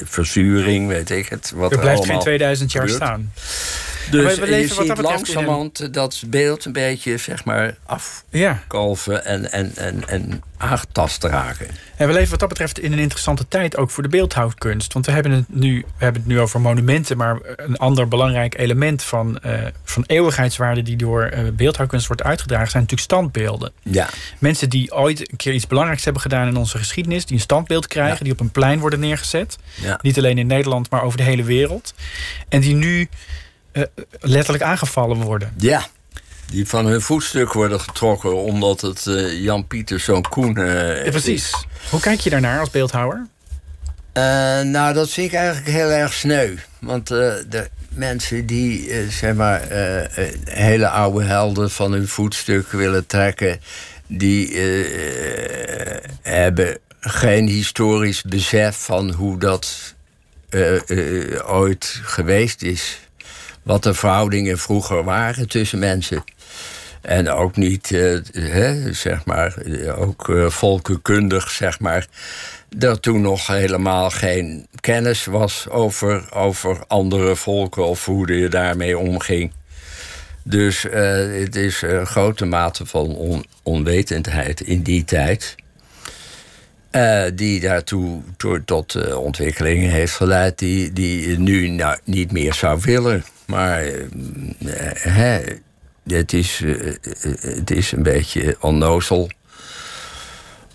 verzuring, weet ik het. Wat Er blijft geen 2000 jaar staan. Dus we leven je wat ziet dat in langzamerhand dat beeld een beetje, zeg maar, Ja. afkalven en, en, en, en aangetast raken. En we leven wat dat betreft in een interessante tijd ook voor de beeldhouwkunst. Want we hebben het nu, we hebben het nu over monumenten, maar een ander belangrijk element van, eh, van eeuwigheidswaarde die door eh, beeldhouwkunst wordt uitgedragen, zijn natuurlijk standbeelden. Ja, Mensen die ooit een keer iets belangrijks hebben gedaan in onze geschiedenis, die een standbeeld krijgen, Ja. die op een plein worden neergezet. ja. Niet alleen in Nederland, maar over de hele wereld. En die nu eh, letterlijk aangevallen worden. Ja, die van hun voetstuk worden getrokken omdat het eh, Jan Pieter zo'n Koen eh, Ja, precies. Hoe kijk je daarnaar als beeldhouwer? Nou, dat vind ik eigenlijk heel erg sneu. Want de, mensen die zeg maar, hele oude helden van hun voetstuk willen trekken, die hebben geen historisch besef van hoe dat ooit geweest is. Wat de verhoudingen vroeger waren tussen mensen. En ook niet, eh, zeg maar, eh, ook eh, volkenkundig, zeg maar. Dat toen nog helemaal geen kennis was over, over andere volken of hoe je daarmee omging. Dus eh, het is een grote mate van on- onwetendheid in die tijd. Eh, die daartoe to- tot eh, ontwikkelingen heeft geleid die, die nu nou, niet meer zou willen. Maar eh, hè, het, is, het is een beetje onnozel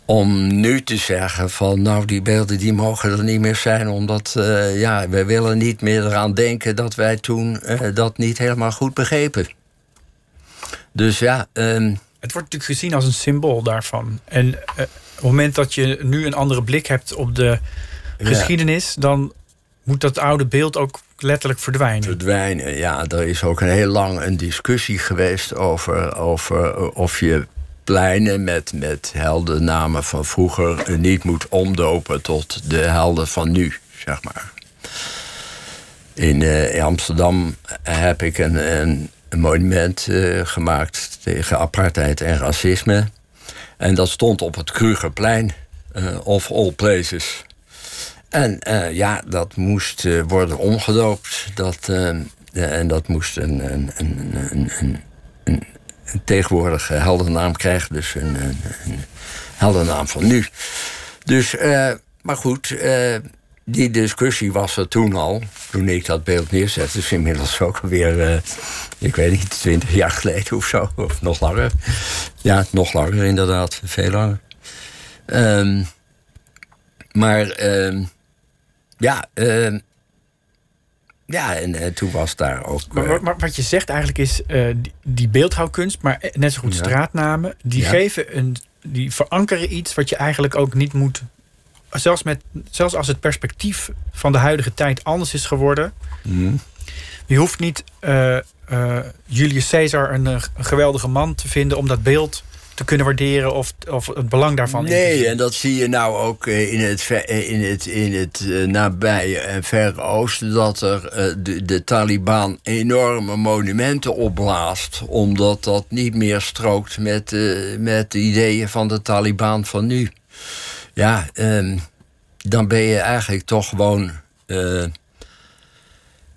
om nu te zeggen van nou die beelden die mogen er niet meer zijn omdat ja wij willen niet meer eraan denken dat wij toen dat niet helemaal goed begrepen. Dus ja, ehm, Het wordt natuurlijk gezien als een symbool daarvan. En het moment dat je nu een andere blik hebt op de Ja. geschiedenis, dan moet dat oude beeld ook letterlijk verdwijnen. verdwijnen. Ja, er is ook een heel lang een discussie geweest over, over eh, of je pleinen met, met heldennamen van vroeger niet moet omdopen tot de helden van nu, zeg maar. In, eh, in Amsterdam heb ik een, een, een monument eh, gemaakt tegen apartheid en racisme. En dat stond op het Krugerplein, eh, of all places. En eh, ja, dat moest eh, worden omgedoopt. Dat, en dat moest een, een, een, een, een. Dus een, een, een van nu. Dus, eh, maar goed, die discussie was er toen al. Toen ik dat beeld neerzette. Dus inmiddels ook alweer, eh, ik weet niet, twintig jaar geleden of zo. Of nog langer. Ja, nog langer inderdaad. Veel langer. Ehm, maar ehm, ja, ehm, ja, en eh, toen was daar ook. Maar, eh, maar- wat je zegt eigenlijk is, die, die beeldhouwkunst, maar net zo goed Ja. straatnamen, die Ja. geven een, die verankeren iets wat je eigenlijk ook niet moet. Zelfs, met, zelfs als het perspectief van de huidige tijd anders is geworden. hm, Je hoeft niet eh, eh, Julius Caesar een, eh, een geweldige man te vinden om dat beeld te kunnen waarderen of, of het belang daarvan. Nee, en dat zie je nou ook in het, ver- in het, in het nabije en verre oosten... dat er de, de Taliban enorme monumenten opblaast... omdat dat niet meer strookt met, met de ideeën van de Taliban van nu. Ja, ehm, dan ben je eigenlijk toch gewoon... eh,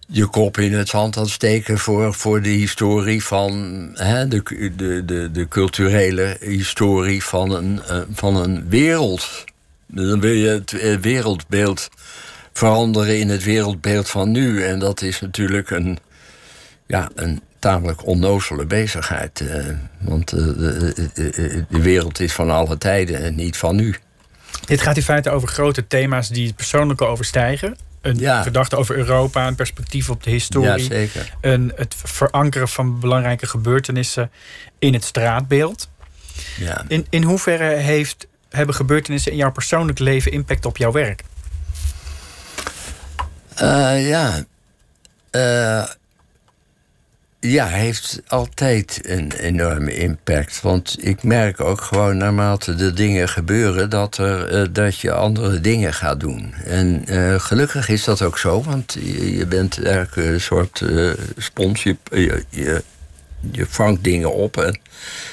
je kop in het zand aan het steken voor, voor de historie van hè, de, de, de, de culturele historie van een, eh, van een wereld. Dan wil je het eh, wereldbeeld veranderen in het wereldbeeld van nu. En dat is natuurlijk een, ja, een tamelijk onnozele bezigheid. want de- de wereld is van alle tijden en niet van nu. Dit gaat in feite over grote thema's die het persoonlijke overstijgen. Een Ja. gedachte over Europa, een perspectief op de historie. Ja, een, het verankeren van belangrijke gebeurtenissen in het straatbeeld. Ja. In, in hoeverre heeft, hebben gebeurtenissen in jouw persoonlijk leven impact op jouw werk? Eh, ja. Eh, ja, heeft altijd een enorme impact. Want ik merk ook gewoon naarmate de dingen gebeuren... dat, er, eh, dat je andere dingen gaat doen. En eh, gelukkig is dat ook zo, want je, bent eigenlijk een soort eh, spons. Je, je, je vangt dingen op en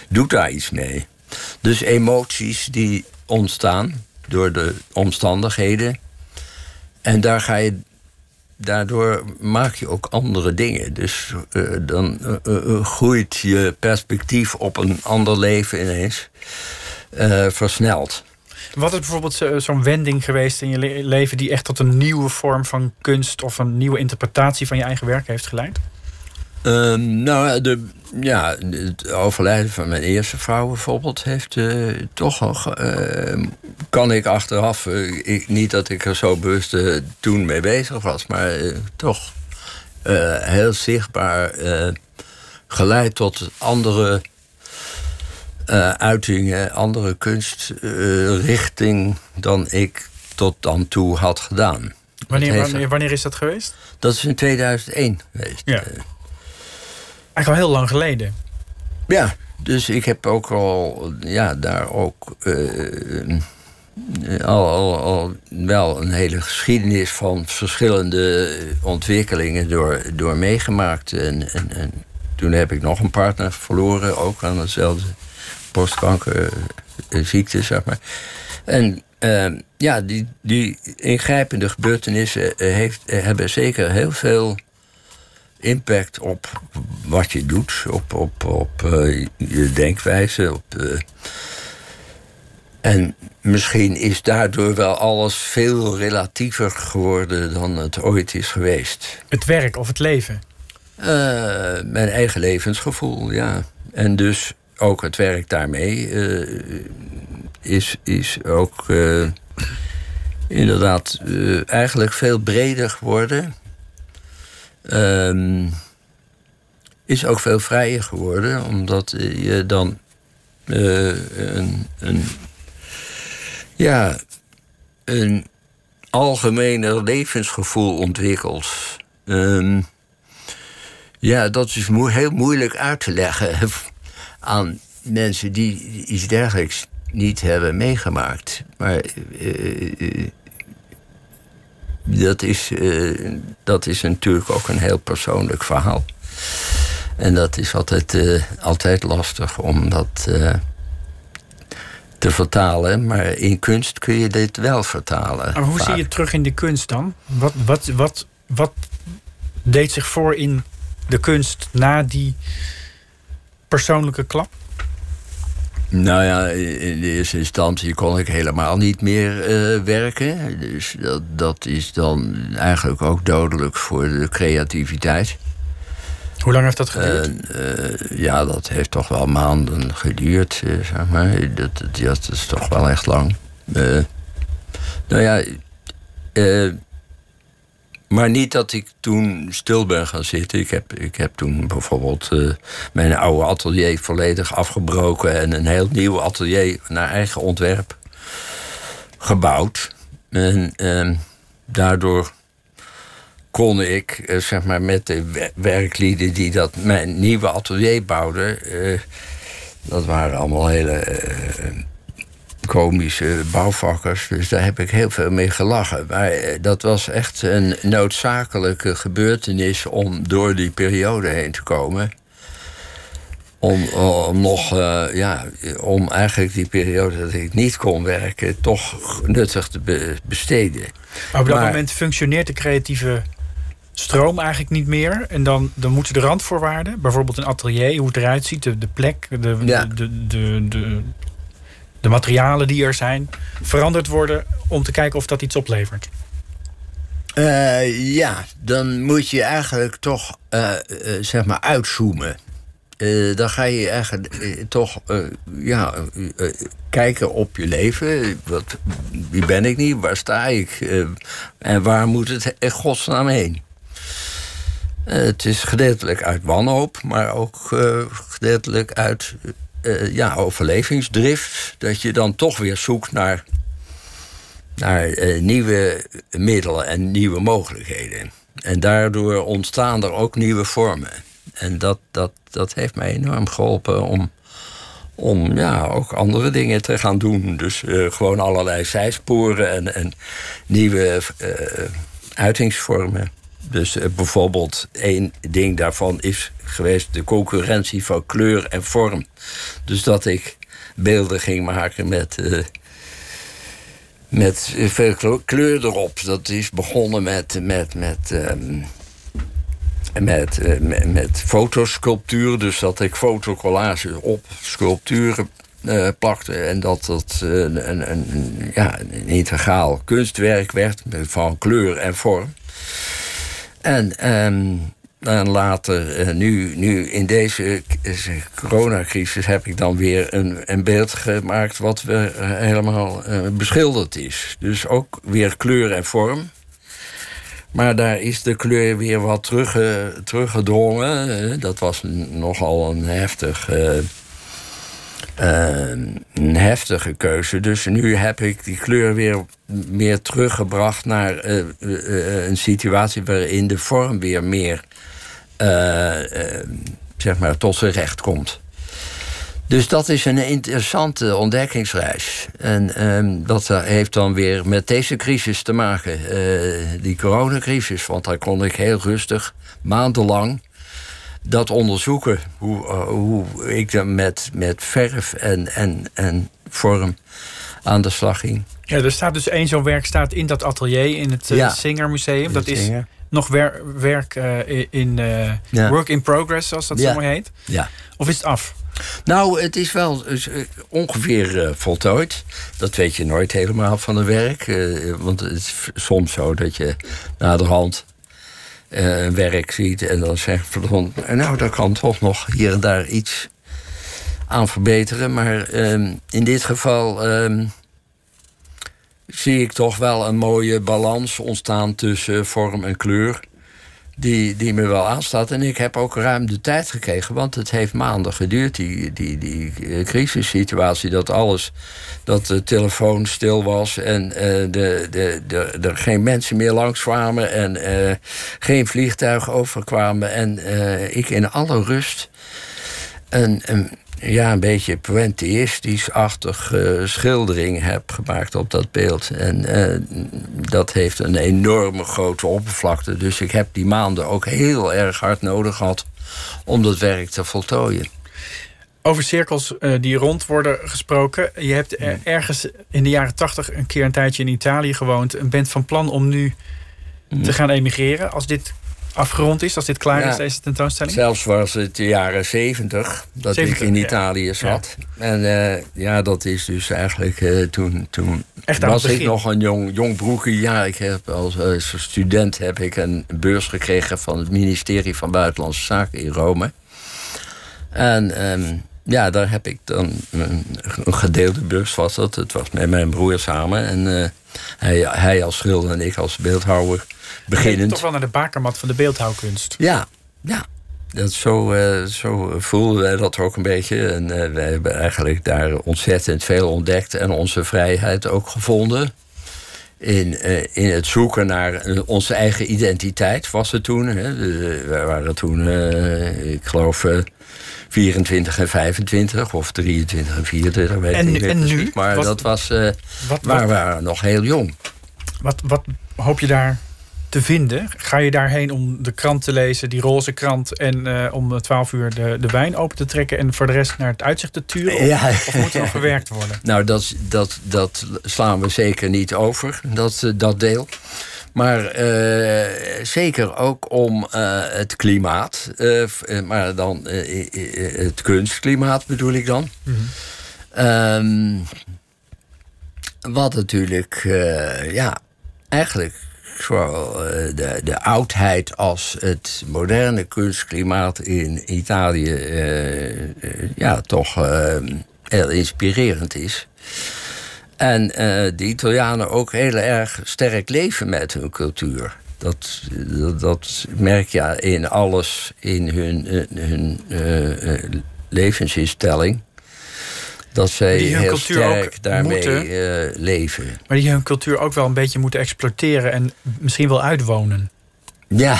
doet daar iets mee. Dus emoties die ontstaan door de omstandigheden... En daar ga je daardoor maak je ook andere dingen. Dus eh, dan eh, eh, groeit je perspectief op een ander leven ineens versneld. Wat is bijvoorbeeld zo- zo'n wending geweest in je le- leven die echt tot een nieuwe vorm van kunst of een nieuwe interpretatie van je eigen werk heeft geleid? Ehm, nou, de, ja, het overlijden van mijn eerste vrouw bijvoorbeeld heeft eh, toch nog. eh, kan ik achteraf, eh, ik, niet dat ik er zo bewust eh, toen mee bezig was, maar toch heel zichtbaar geleid tot andere uitingen, andere kunstrichting dan ik tot dan toe had gedaan. Wanneer, wanneer, wanneer is dat geweest? Dat is in 2001 geweest. Ja. Eh, Eigenlijk al heel lang geleden. Ja, dus ik heb ook al, ja, daar ook eh, eh, al, al, al wel een hele geschiedenis van verschillende ontwikkelingen door, door meegemaakt. En, en, en toen heb ik nog een partner verloren, ook aan dezelfde borstkankerziekte, zeg maar. En eh, ja, die, die ingrijpende gebeurtenissen eh, heeft, eh, hebben zeker heel veel impact op wat je doet, op, op, op eh, je denkwijze. Op, eh, en misschien is daardoor wel alles veel relatiever geworden dan het ooit is geweest. Het werk of het leven. Eh, mijn eigen levensgevoel, ja. En dus ook het werk daarmee is, is ook inderdaad eigenlijk veel breder geworden. Ehm, is ook veel vrijer geworden, omdat je dan eh, een, een, ja, een algemener levensgevoel ontwikkelt. Ehm, ja, dat is heel moeilijk uit te leggen aan mensen die iets dergelijks niet hebben meegemaakt. Maar eh, eh, dat, is, eh, dat is natuurlijk ook een heel persoonlijk verhaal. En dat is altijd, eh, altijd lastig om dat eh, te vertalen. Maar in kunst kun je dit wel vertalen. Maar hoe vaak. zie je het terug in de kunst dan? Wat, wat, wat, wat deed zich voor in de kunst na die persoonlijke klap? Nou ja, in de eerste instantie kon ik helemaal niet meer eh, werken. Dus dat, dat is dan eigenlijk ook dodelijk voor de creativiteit. Hoe lang heeft dat geduurd? Eh, ja, dat heeft toch wel maanden geduurd, eh, zeg maar. Dat, dat, dat is toch wel echt lang. Nou ja, maar niet dat ik toen stil ben gaan zitten. Ik heb, ik heb toen bijvoorbeeld eh, mijn oude atelier volledig afgebroken... en een heel nieuw atelier naar eigen ontwerp gebouwd. En eh, daardoor kon ik, eh, zeg maar, met de wer- werklieden die dat mijn nieuwe atelier bouwden. eh, dat waren allemaal hele komische bouwvakkers. Dus daar heb ik heel veel mee gelachen. Maar eh, dat was echt een noodzakelijke gebeurtenis om door die periode heen te komen. Om, om nog, eh, ja, om eigenlijk die periode dat ik niet kon werken, toch nuttig te be- besteden. Maar op dat maar- moment functioneert de creatieve stroom eigenlijk niet meer. En dan, dan moeten de randvoorwaarden, bijvoorbeeld een atelier, hoe het eruit ziet, de, de plek, de, Ja. de, de, de, de, materialen die er zijn, veranderd worden om te kijken of dat iets oplevert. Eh, ja, dan moet je eigenlijk toch eh, eh, zeg maar uitzoomen. Dan ga je eigenlijk toch ja, kijken op je leven. Wat, wie ben ik niet? Waar sta ik? En waar moet het in godsnaam heen? Het is gedeeltelijk uit wanhoop, maar ook gedeeltelijk uit eh, ja, overlevingsdrift. Dat je dan toch weer zoekt naar naar eh, nieuwe middelen en nieuwe mogelijkheden. En daardoor ontstaan er ook nieuwe vormen. En dat, dat, dat heeft mij enorm geholpen om, om ja, ook andere dingen te gaan doen. Dus eh, gewoon allerlei zijsporen en, en nieuwe uitingsvormen. Dus eh, bijvoorbeeld één ding daarvan is geweest de concurrentie van kleur en vorm. Dus dat ik beelden ging maken met... eh, met veel kle- kleur erop. Dat is begonnen met, met, met, ehm, met, eh, met, fotosculptuur. Dus dat ik fotocollages op sculpturen plakte. En dat dat ja, een integraal kunstwerk werd van kleur en vorm. En, ehm, later, eh, nu, nu in deze coronacrisis, heb ik dan weer een, een beeld gemaakt wat weer eh, helemaal eh, beschilderd is. Dus ook weer kleur en vorm. Maar daar is de kleur weer wat terugge- teruggedrongen. Dat was nogal een heftig eh, een heftige keuze. Dus nu heb ik die kleur weer meer teruggebracht naar eh, eh, een situatie waarin de vorm weer meer zeg maar, tot zijn recht komt. Dus dat is een interessante ontdekkingsreis. En ehm, dat heeft dan weer met deze crisis te maken. die coronacrisis. Want daar kon ik heel rustig, maandenlang dat onderzoeken. Hoe, uh, hoe ik dan met, met verf en, en, en vorm aan de slag ging. Ja, er staat dus één zo'n werk staat in dat atelier in het uh, ja, Singer Museum. Dat is nog wer werk uh, in ja. work in progress, zoals dat ja. zo mooi heet. Ja. Of is het af? Nou, het is wel ongeveer voltooid. Dat weet je nooit helemaal van een werk. want het is soms zo dat je naderhand uh, werk ziet en dan zegt van, nou, daar kan toch nog hier en daar iets aan verbeteren. Maar uh, in dit geval uh, zie ik toch wel een mooie balans ontstaan tussen vorm en kleur die, die me wel aanstaat. En ik heb ook ruim de tijd gekregen, want het heeft maanden geduurd, die, die, die eh, crisissituatie. Dat alles, dat de telefoon stil was en uh, de, de, de, er geen mensen meer langs kwamen en uh, geen vliegtuigen overkwamen. En ik in alle rust een ja, een beetje poëtistisch-achtig uh, schildering heb gemaakt op dat beeld. En uh, dat heeft een enorme grote oppervlakte. Dus ik heb die maanden ook heel erg hard nodig gehad om dat werk te voltooien. Over cirkels uh, die rond worden gesproken. Je hebt ergens in de jaren tachtig een keer een tijdje in Italië gewoond. En bent van plan om nu te mhm. gaan emigreren. Als dit afgerond is, als dit klaar is, deze tentoonstelling? Zelfs was het de jaren zeventig dat ik in Italië zat. En uh, ja, dat is dus eigenlijk uh, toen, toen was ik nog een jong, jong broekje. Ja, ik heb als, als student heb ik een beurs gekregen van het ministerie van Buitenlandse Zaken in Rome. En um, ja, daar heb ik dan een, een, gedeelde beurs was dat. Het was met mijn broer samen. En uh, hij, hij als schilder en ik als beeldhouwer beginnend. Toch wel naar de bakermat van de beeldhouwkunst. Ja, ja. Dat zo, uh, zo voelden wij dat ook een beetje. En uh, wij hebben eigenlijk daar ontzettend veel ontdekt en onze vrijheid ook gevonden. In, uh, in het zoeken naar onze eigen identiteit was het toen. Hè. wij waren toen, ik geloof, 24 en 25 of 23 en 24, weet en, ik en nu? Maar dat was, waar we waren nog heel jong. Wat, wat hoop je daar te vinden? Ga je daarheen om de krant te lezen, die roze krant... en uh, om 12 uur de, de wijn open te trekken... en voor de rest naar het uitzicht te turen? Of, ja. of moet er nog gewerkt worden? Nou, dat, dat, dat slaan we zeker niet over, dat, eh, dat deel. Maar uh, zeker ook om uh, het klimaat. Maar dan het kunstklimaat bedoel ik dan. Mm -hmm. um, wat natuurlijk, ja, eigenlijk zowel eh, de, de oudheid als het moderne kunstklimaat in Italië uh, uh, ja, toch heel inspirerend is. En de Italianen ook heel erg sterk leven met hun cultuur. Dat, dat, dat merk je in alles, in hun, hun levensinstelling dat zij heel sterk daarmee moeten, uh, leven. Maar die hun cultuur ook wel een beetje moeten exploiteren en misschien wel uitwonen. Ja,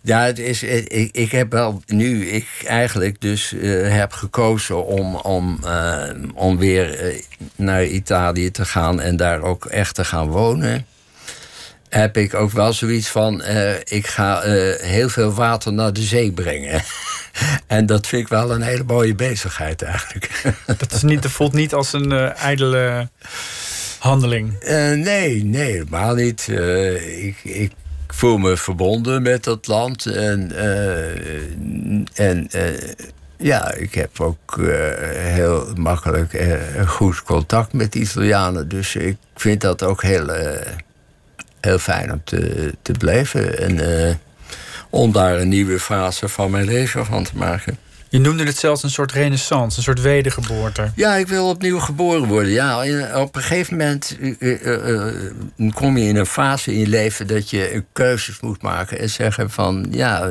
ja het is, ik, ik heb wel nu, ik eigenlijk dus uh, heb gekozen om, om, uh, om weer naar Italië te gaan en daar ook echt te gaan wonen heb ik ook wel zoiets van: uh, ik ga uh, heel veel water naar de zee brengen. en dat vind ik wel een hele mooie bezigheid eigenlijk. dat is niet, dat voelt niet als een uh, ijdele handeling. nee, nee, helemaal niet. ik, ik voel me verbonden met dat land. En, en ja, ik heb ook heel makkelijk uh, goed contact met Italianen. Dus ik vind dat ook heel, heel fijn om te, te blijven. En uh, om daar een nieuwe fase van mijn leven van te maken. Je noemde het zelfs een soort renaissance, een soort wedergeboorte. Ja, ik wil opnieuw geboren worden. Ja, op een gegeven moment uh, uh, kom je in een fase in je leven dat je keuzes moet maken en zeggen van ja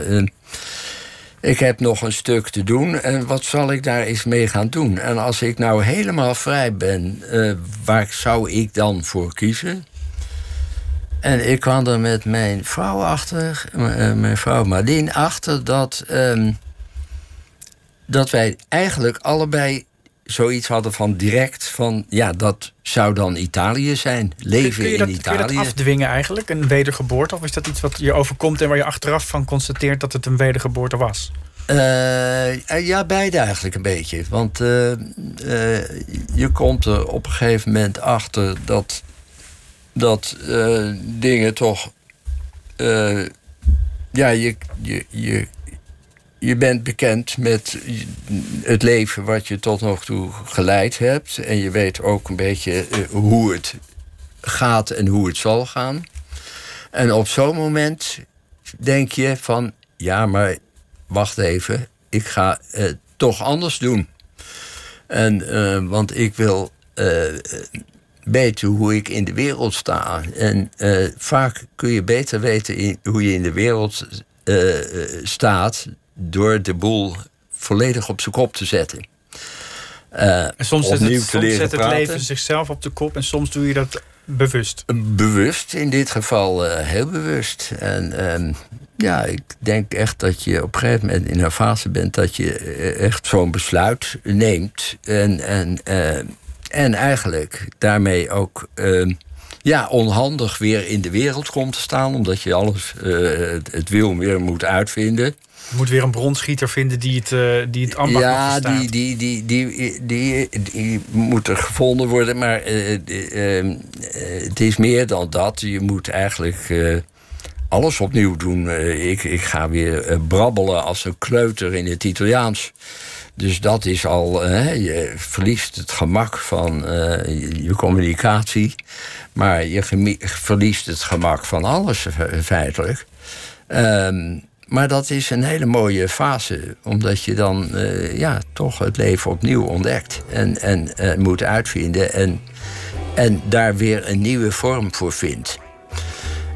ik heb nog een stuk te doen en wat zal ik daar eens mee gaan doen? En als ik nou helemaal vrij ben, uh, waar zou ik dan voor kiezen? En ik kwam er met mijn vrouw achter, uh, mijn vrouw Marleen, achter dat, um, dat wij eigenlijk allebei zoiets hadden van direct van ja, dat zou dan Italië zijn. Leven kun je dat, in Italië. Kun je dat afdwingen eigenlijk, een wedergeboorte? Of is dat iets wat je overkomt en waar je achteraf van constateert dat het een wedergeboorte was? Uh, ja, beide eigenlijk een beetje. Want uh, uh, je komt er op een gegeven moment achter dat, dat dingen toch. ja, je, je, je je bent bekend met het leven wat je tot nog toe geleid hebt. En je weet ook een beetje eh, hoe het gaat en hoe het zal gaan. En op zo'n moment denk je van... ja, maar wacht even, ik ga het toch anders doen. En, want ik wil weten hoe ik in de wereld sta. En uh, vaak kun je beter weten in, hoe je in de wereld staat door de boel volledig op zijn kop te zetten. Uh, en soms zet, het, soms zet het leven zichzelf op de kop en soms doe je dat bewust. Bewust, in dit geval heel bewust. En uh, ja, ik denk echt dat je op een gegeven moment in een fase bent dat je eh, echt zo'n besluit neemt. En, en, en eigenlijk daarmee ook ehm, ja, onhandig weer in de wereld komt te staan, omdat je alles het wil weer moet uitvinden. Je moet weer een bronschieter vinden die het, uh, die het ambacht Ja, die, die, die, die, die, die, moet er gevonden worden. Maar uh, uh, het is meer dan dat. Je moet eigenlijk alles opnieuw doen. ik, ik ga weer brabbelen als een kleuter in het Italiaans. Dus dat is al, je verliest het gemak van je communicatie. Maar je verliest het gemak van alles feitelijk. Um, maar dat is een hele mooie fase, omdat je dan uh, ja, toch het leven opnieuw ontdekt en, en moet uitvinden en, en daar weer een nieuwe vorm voor vindt.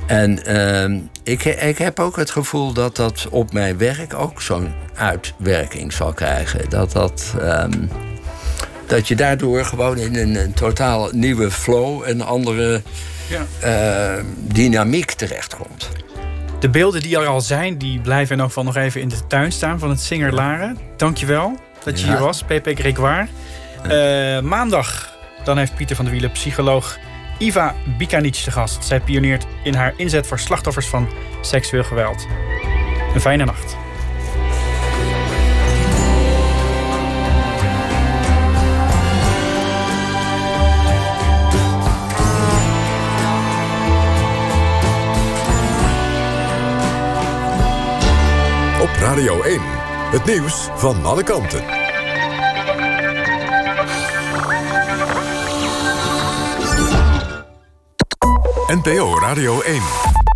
En uh, ik, ik heb ook het gevoel dat dat op mijn werk ook zo'n uitwerking zal krijgen. Dat, dat, um, dat je daardoor gewoon in een, een totaal nieuwe flow, een andere ja. uh, dynamiek terechtkomt. De beelden die er al zijn, die blijven in elk geval nog even in de tuin staan van het Singer Laren. Dankjewel dat je hier was, Pepe Gregoire. Uh, maandag dan heeft Pieter van der Wielen psycholoog Iva Bikanic te gast. Zij pioneert in haar inzet voor slachtoffers van seksueel geweld. Een fijne nacht. Radio 1. Het nieuws van alle kanten. NPO Radio 1.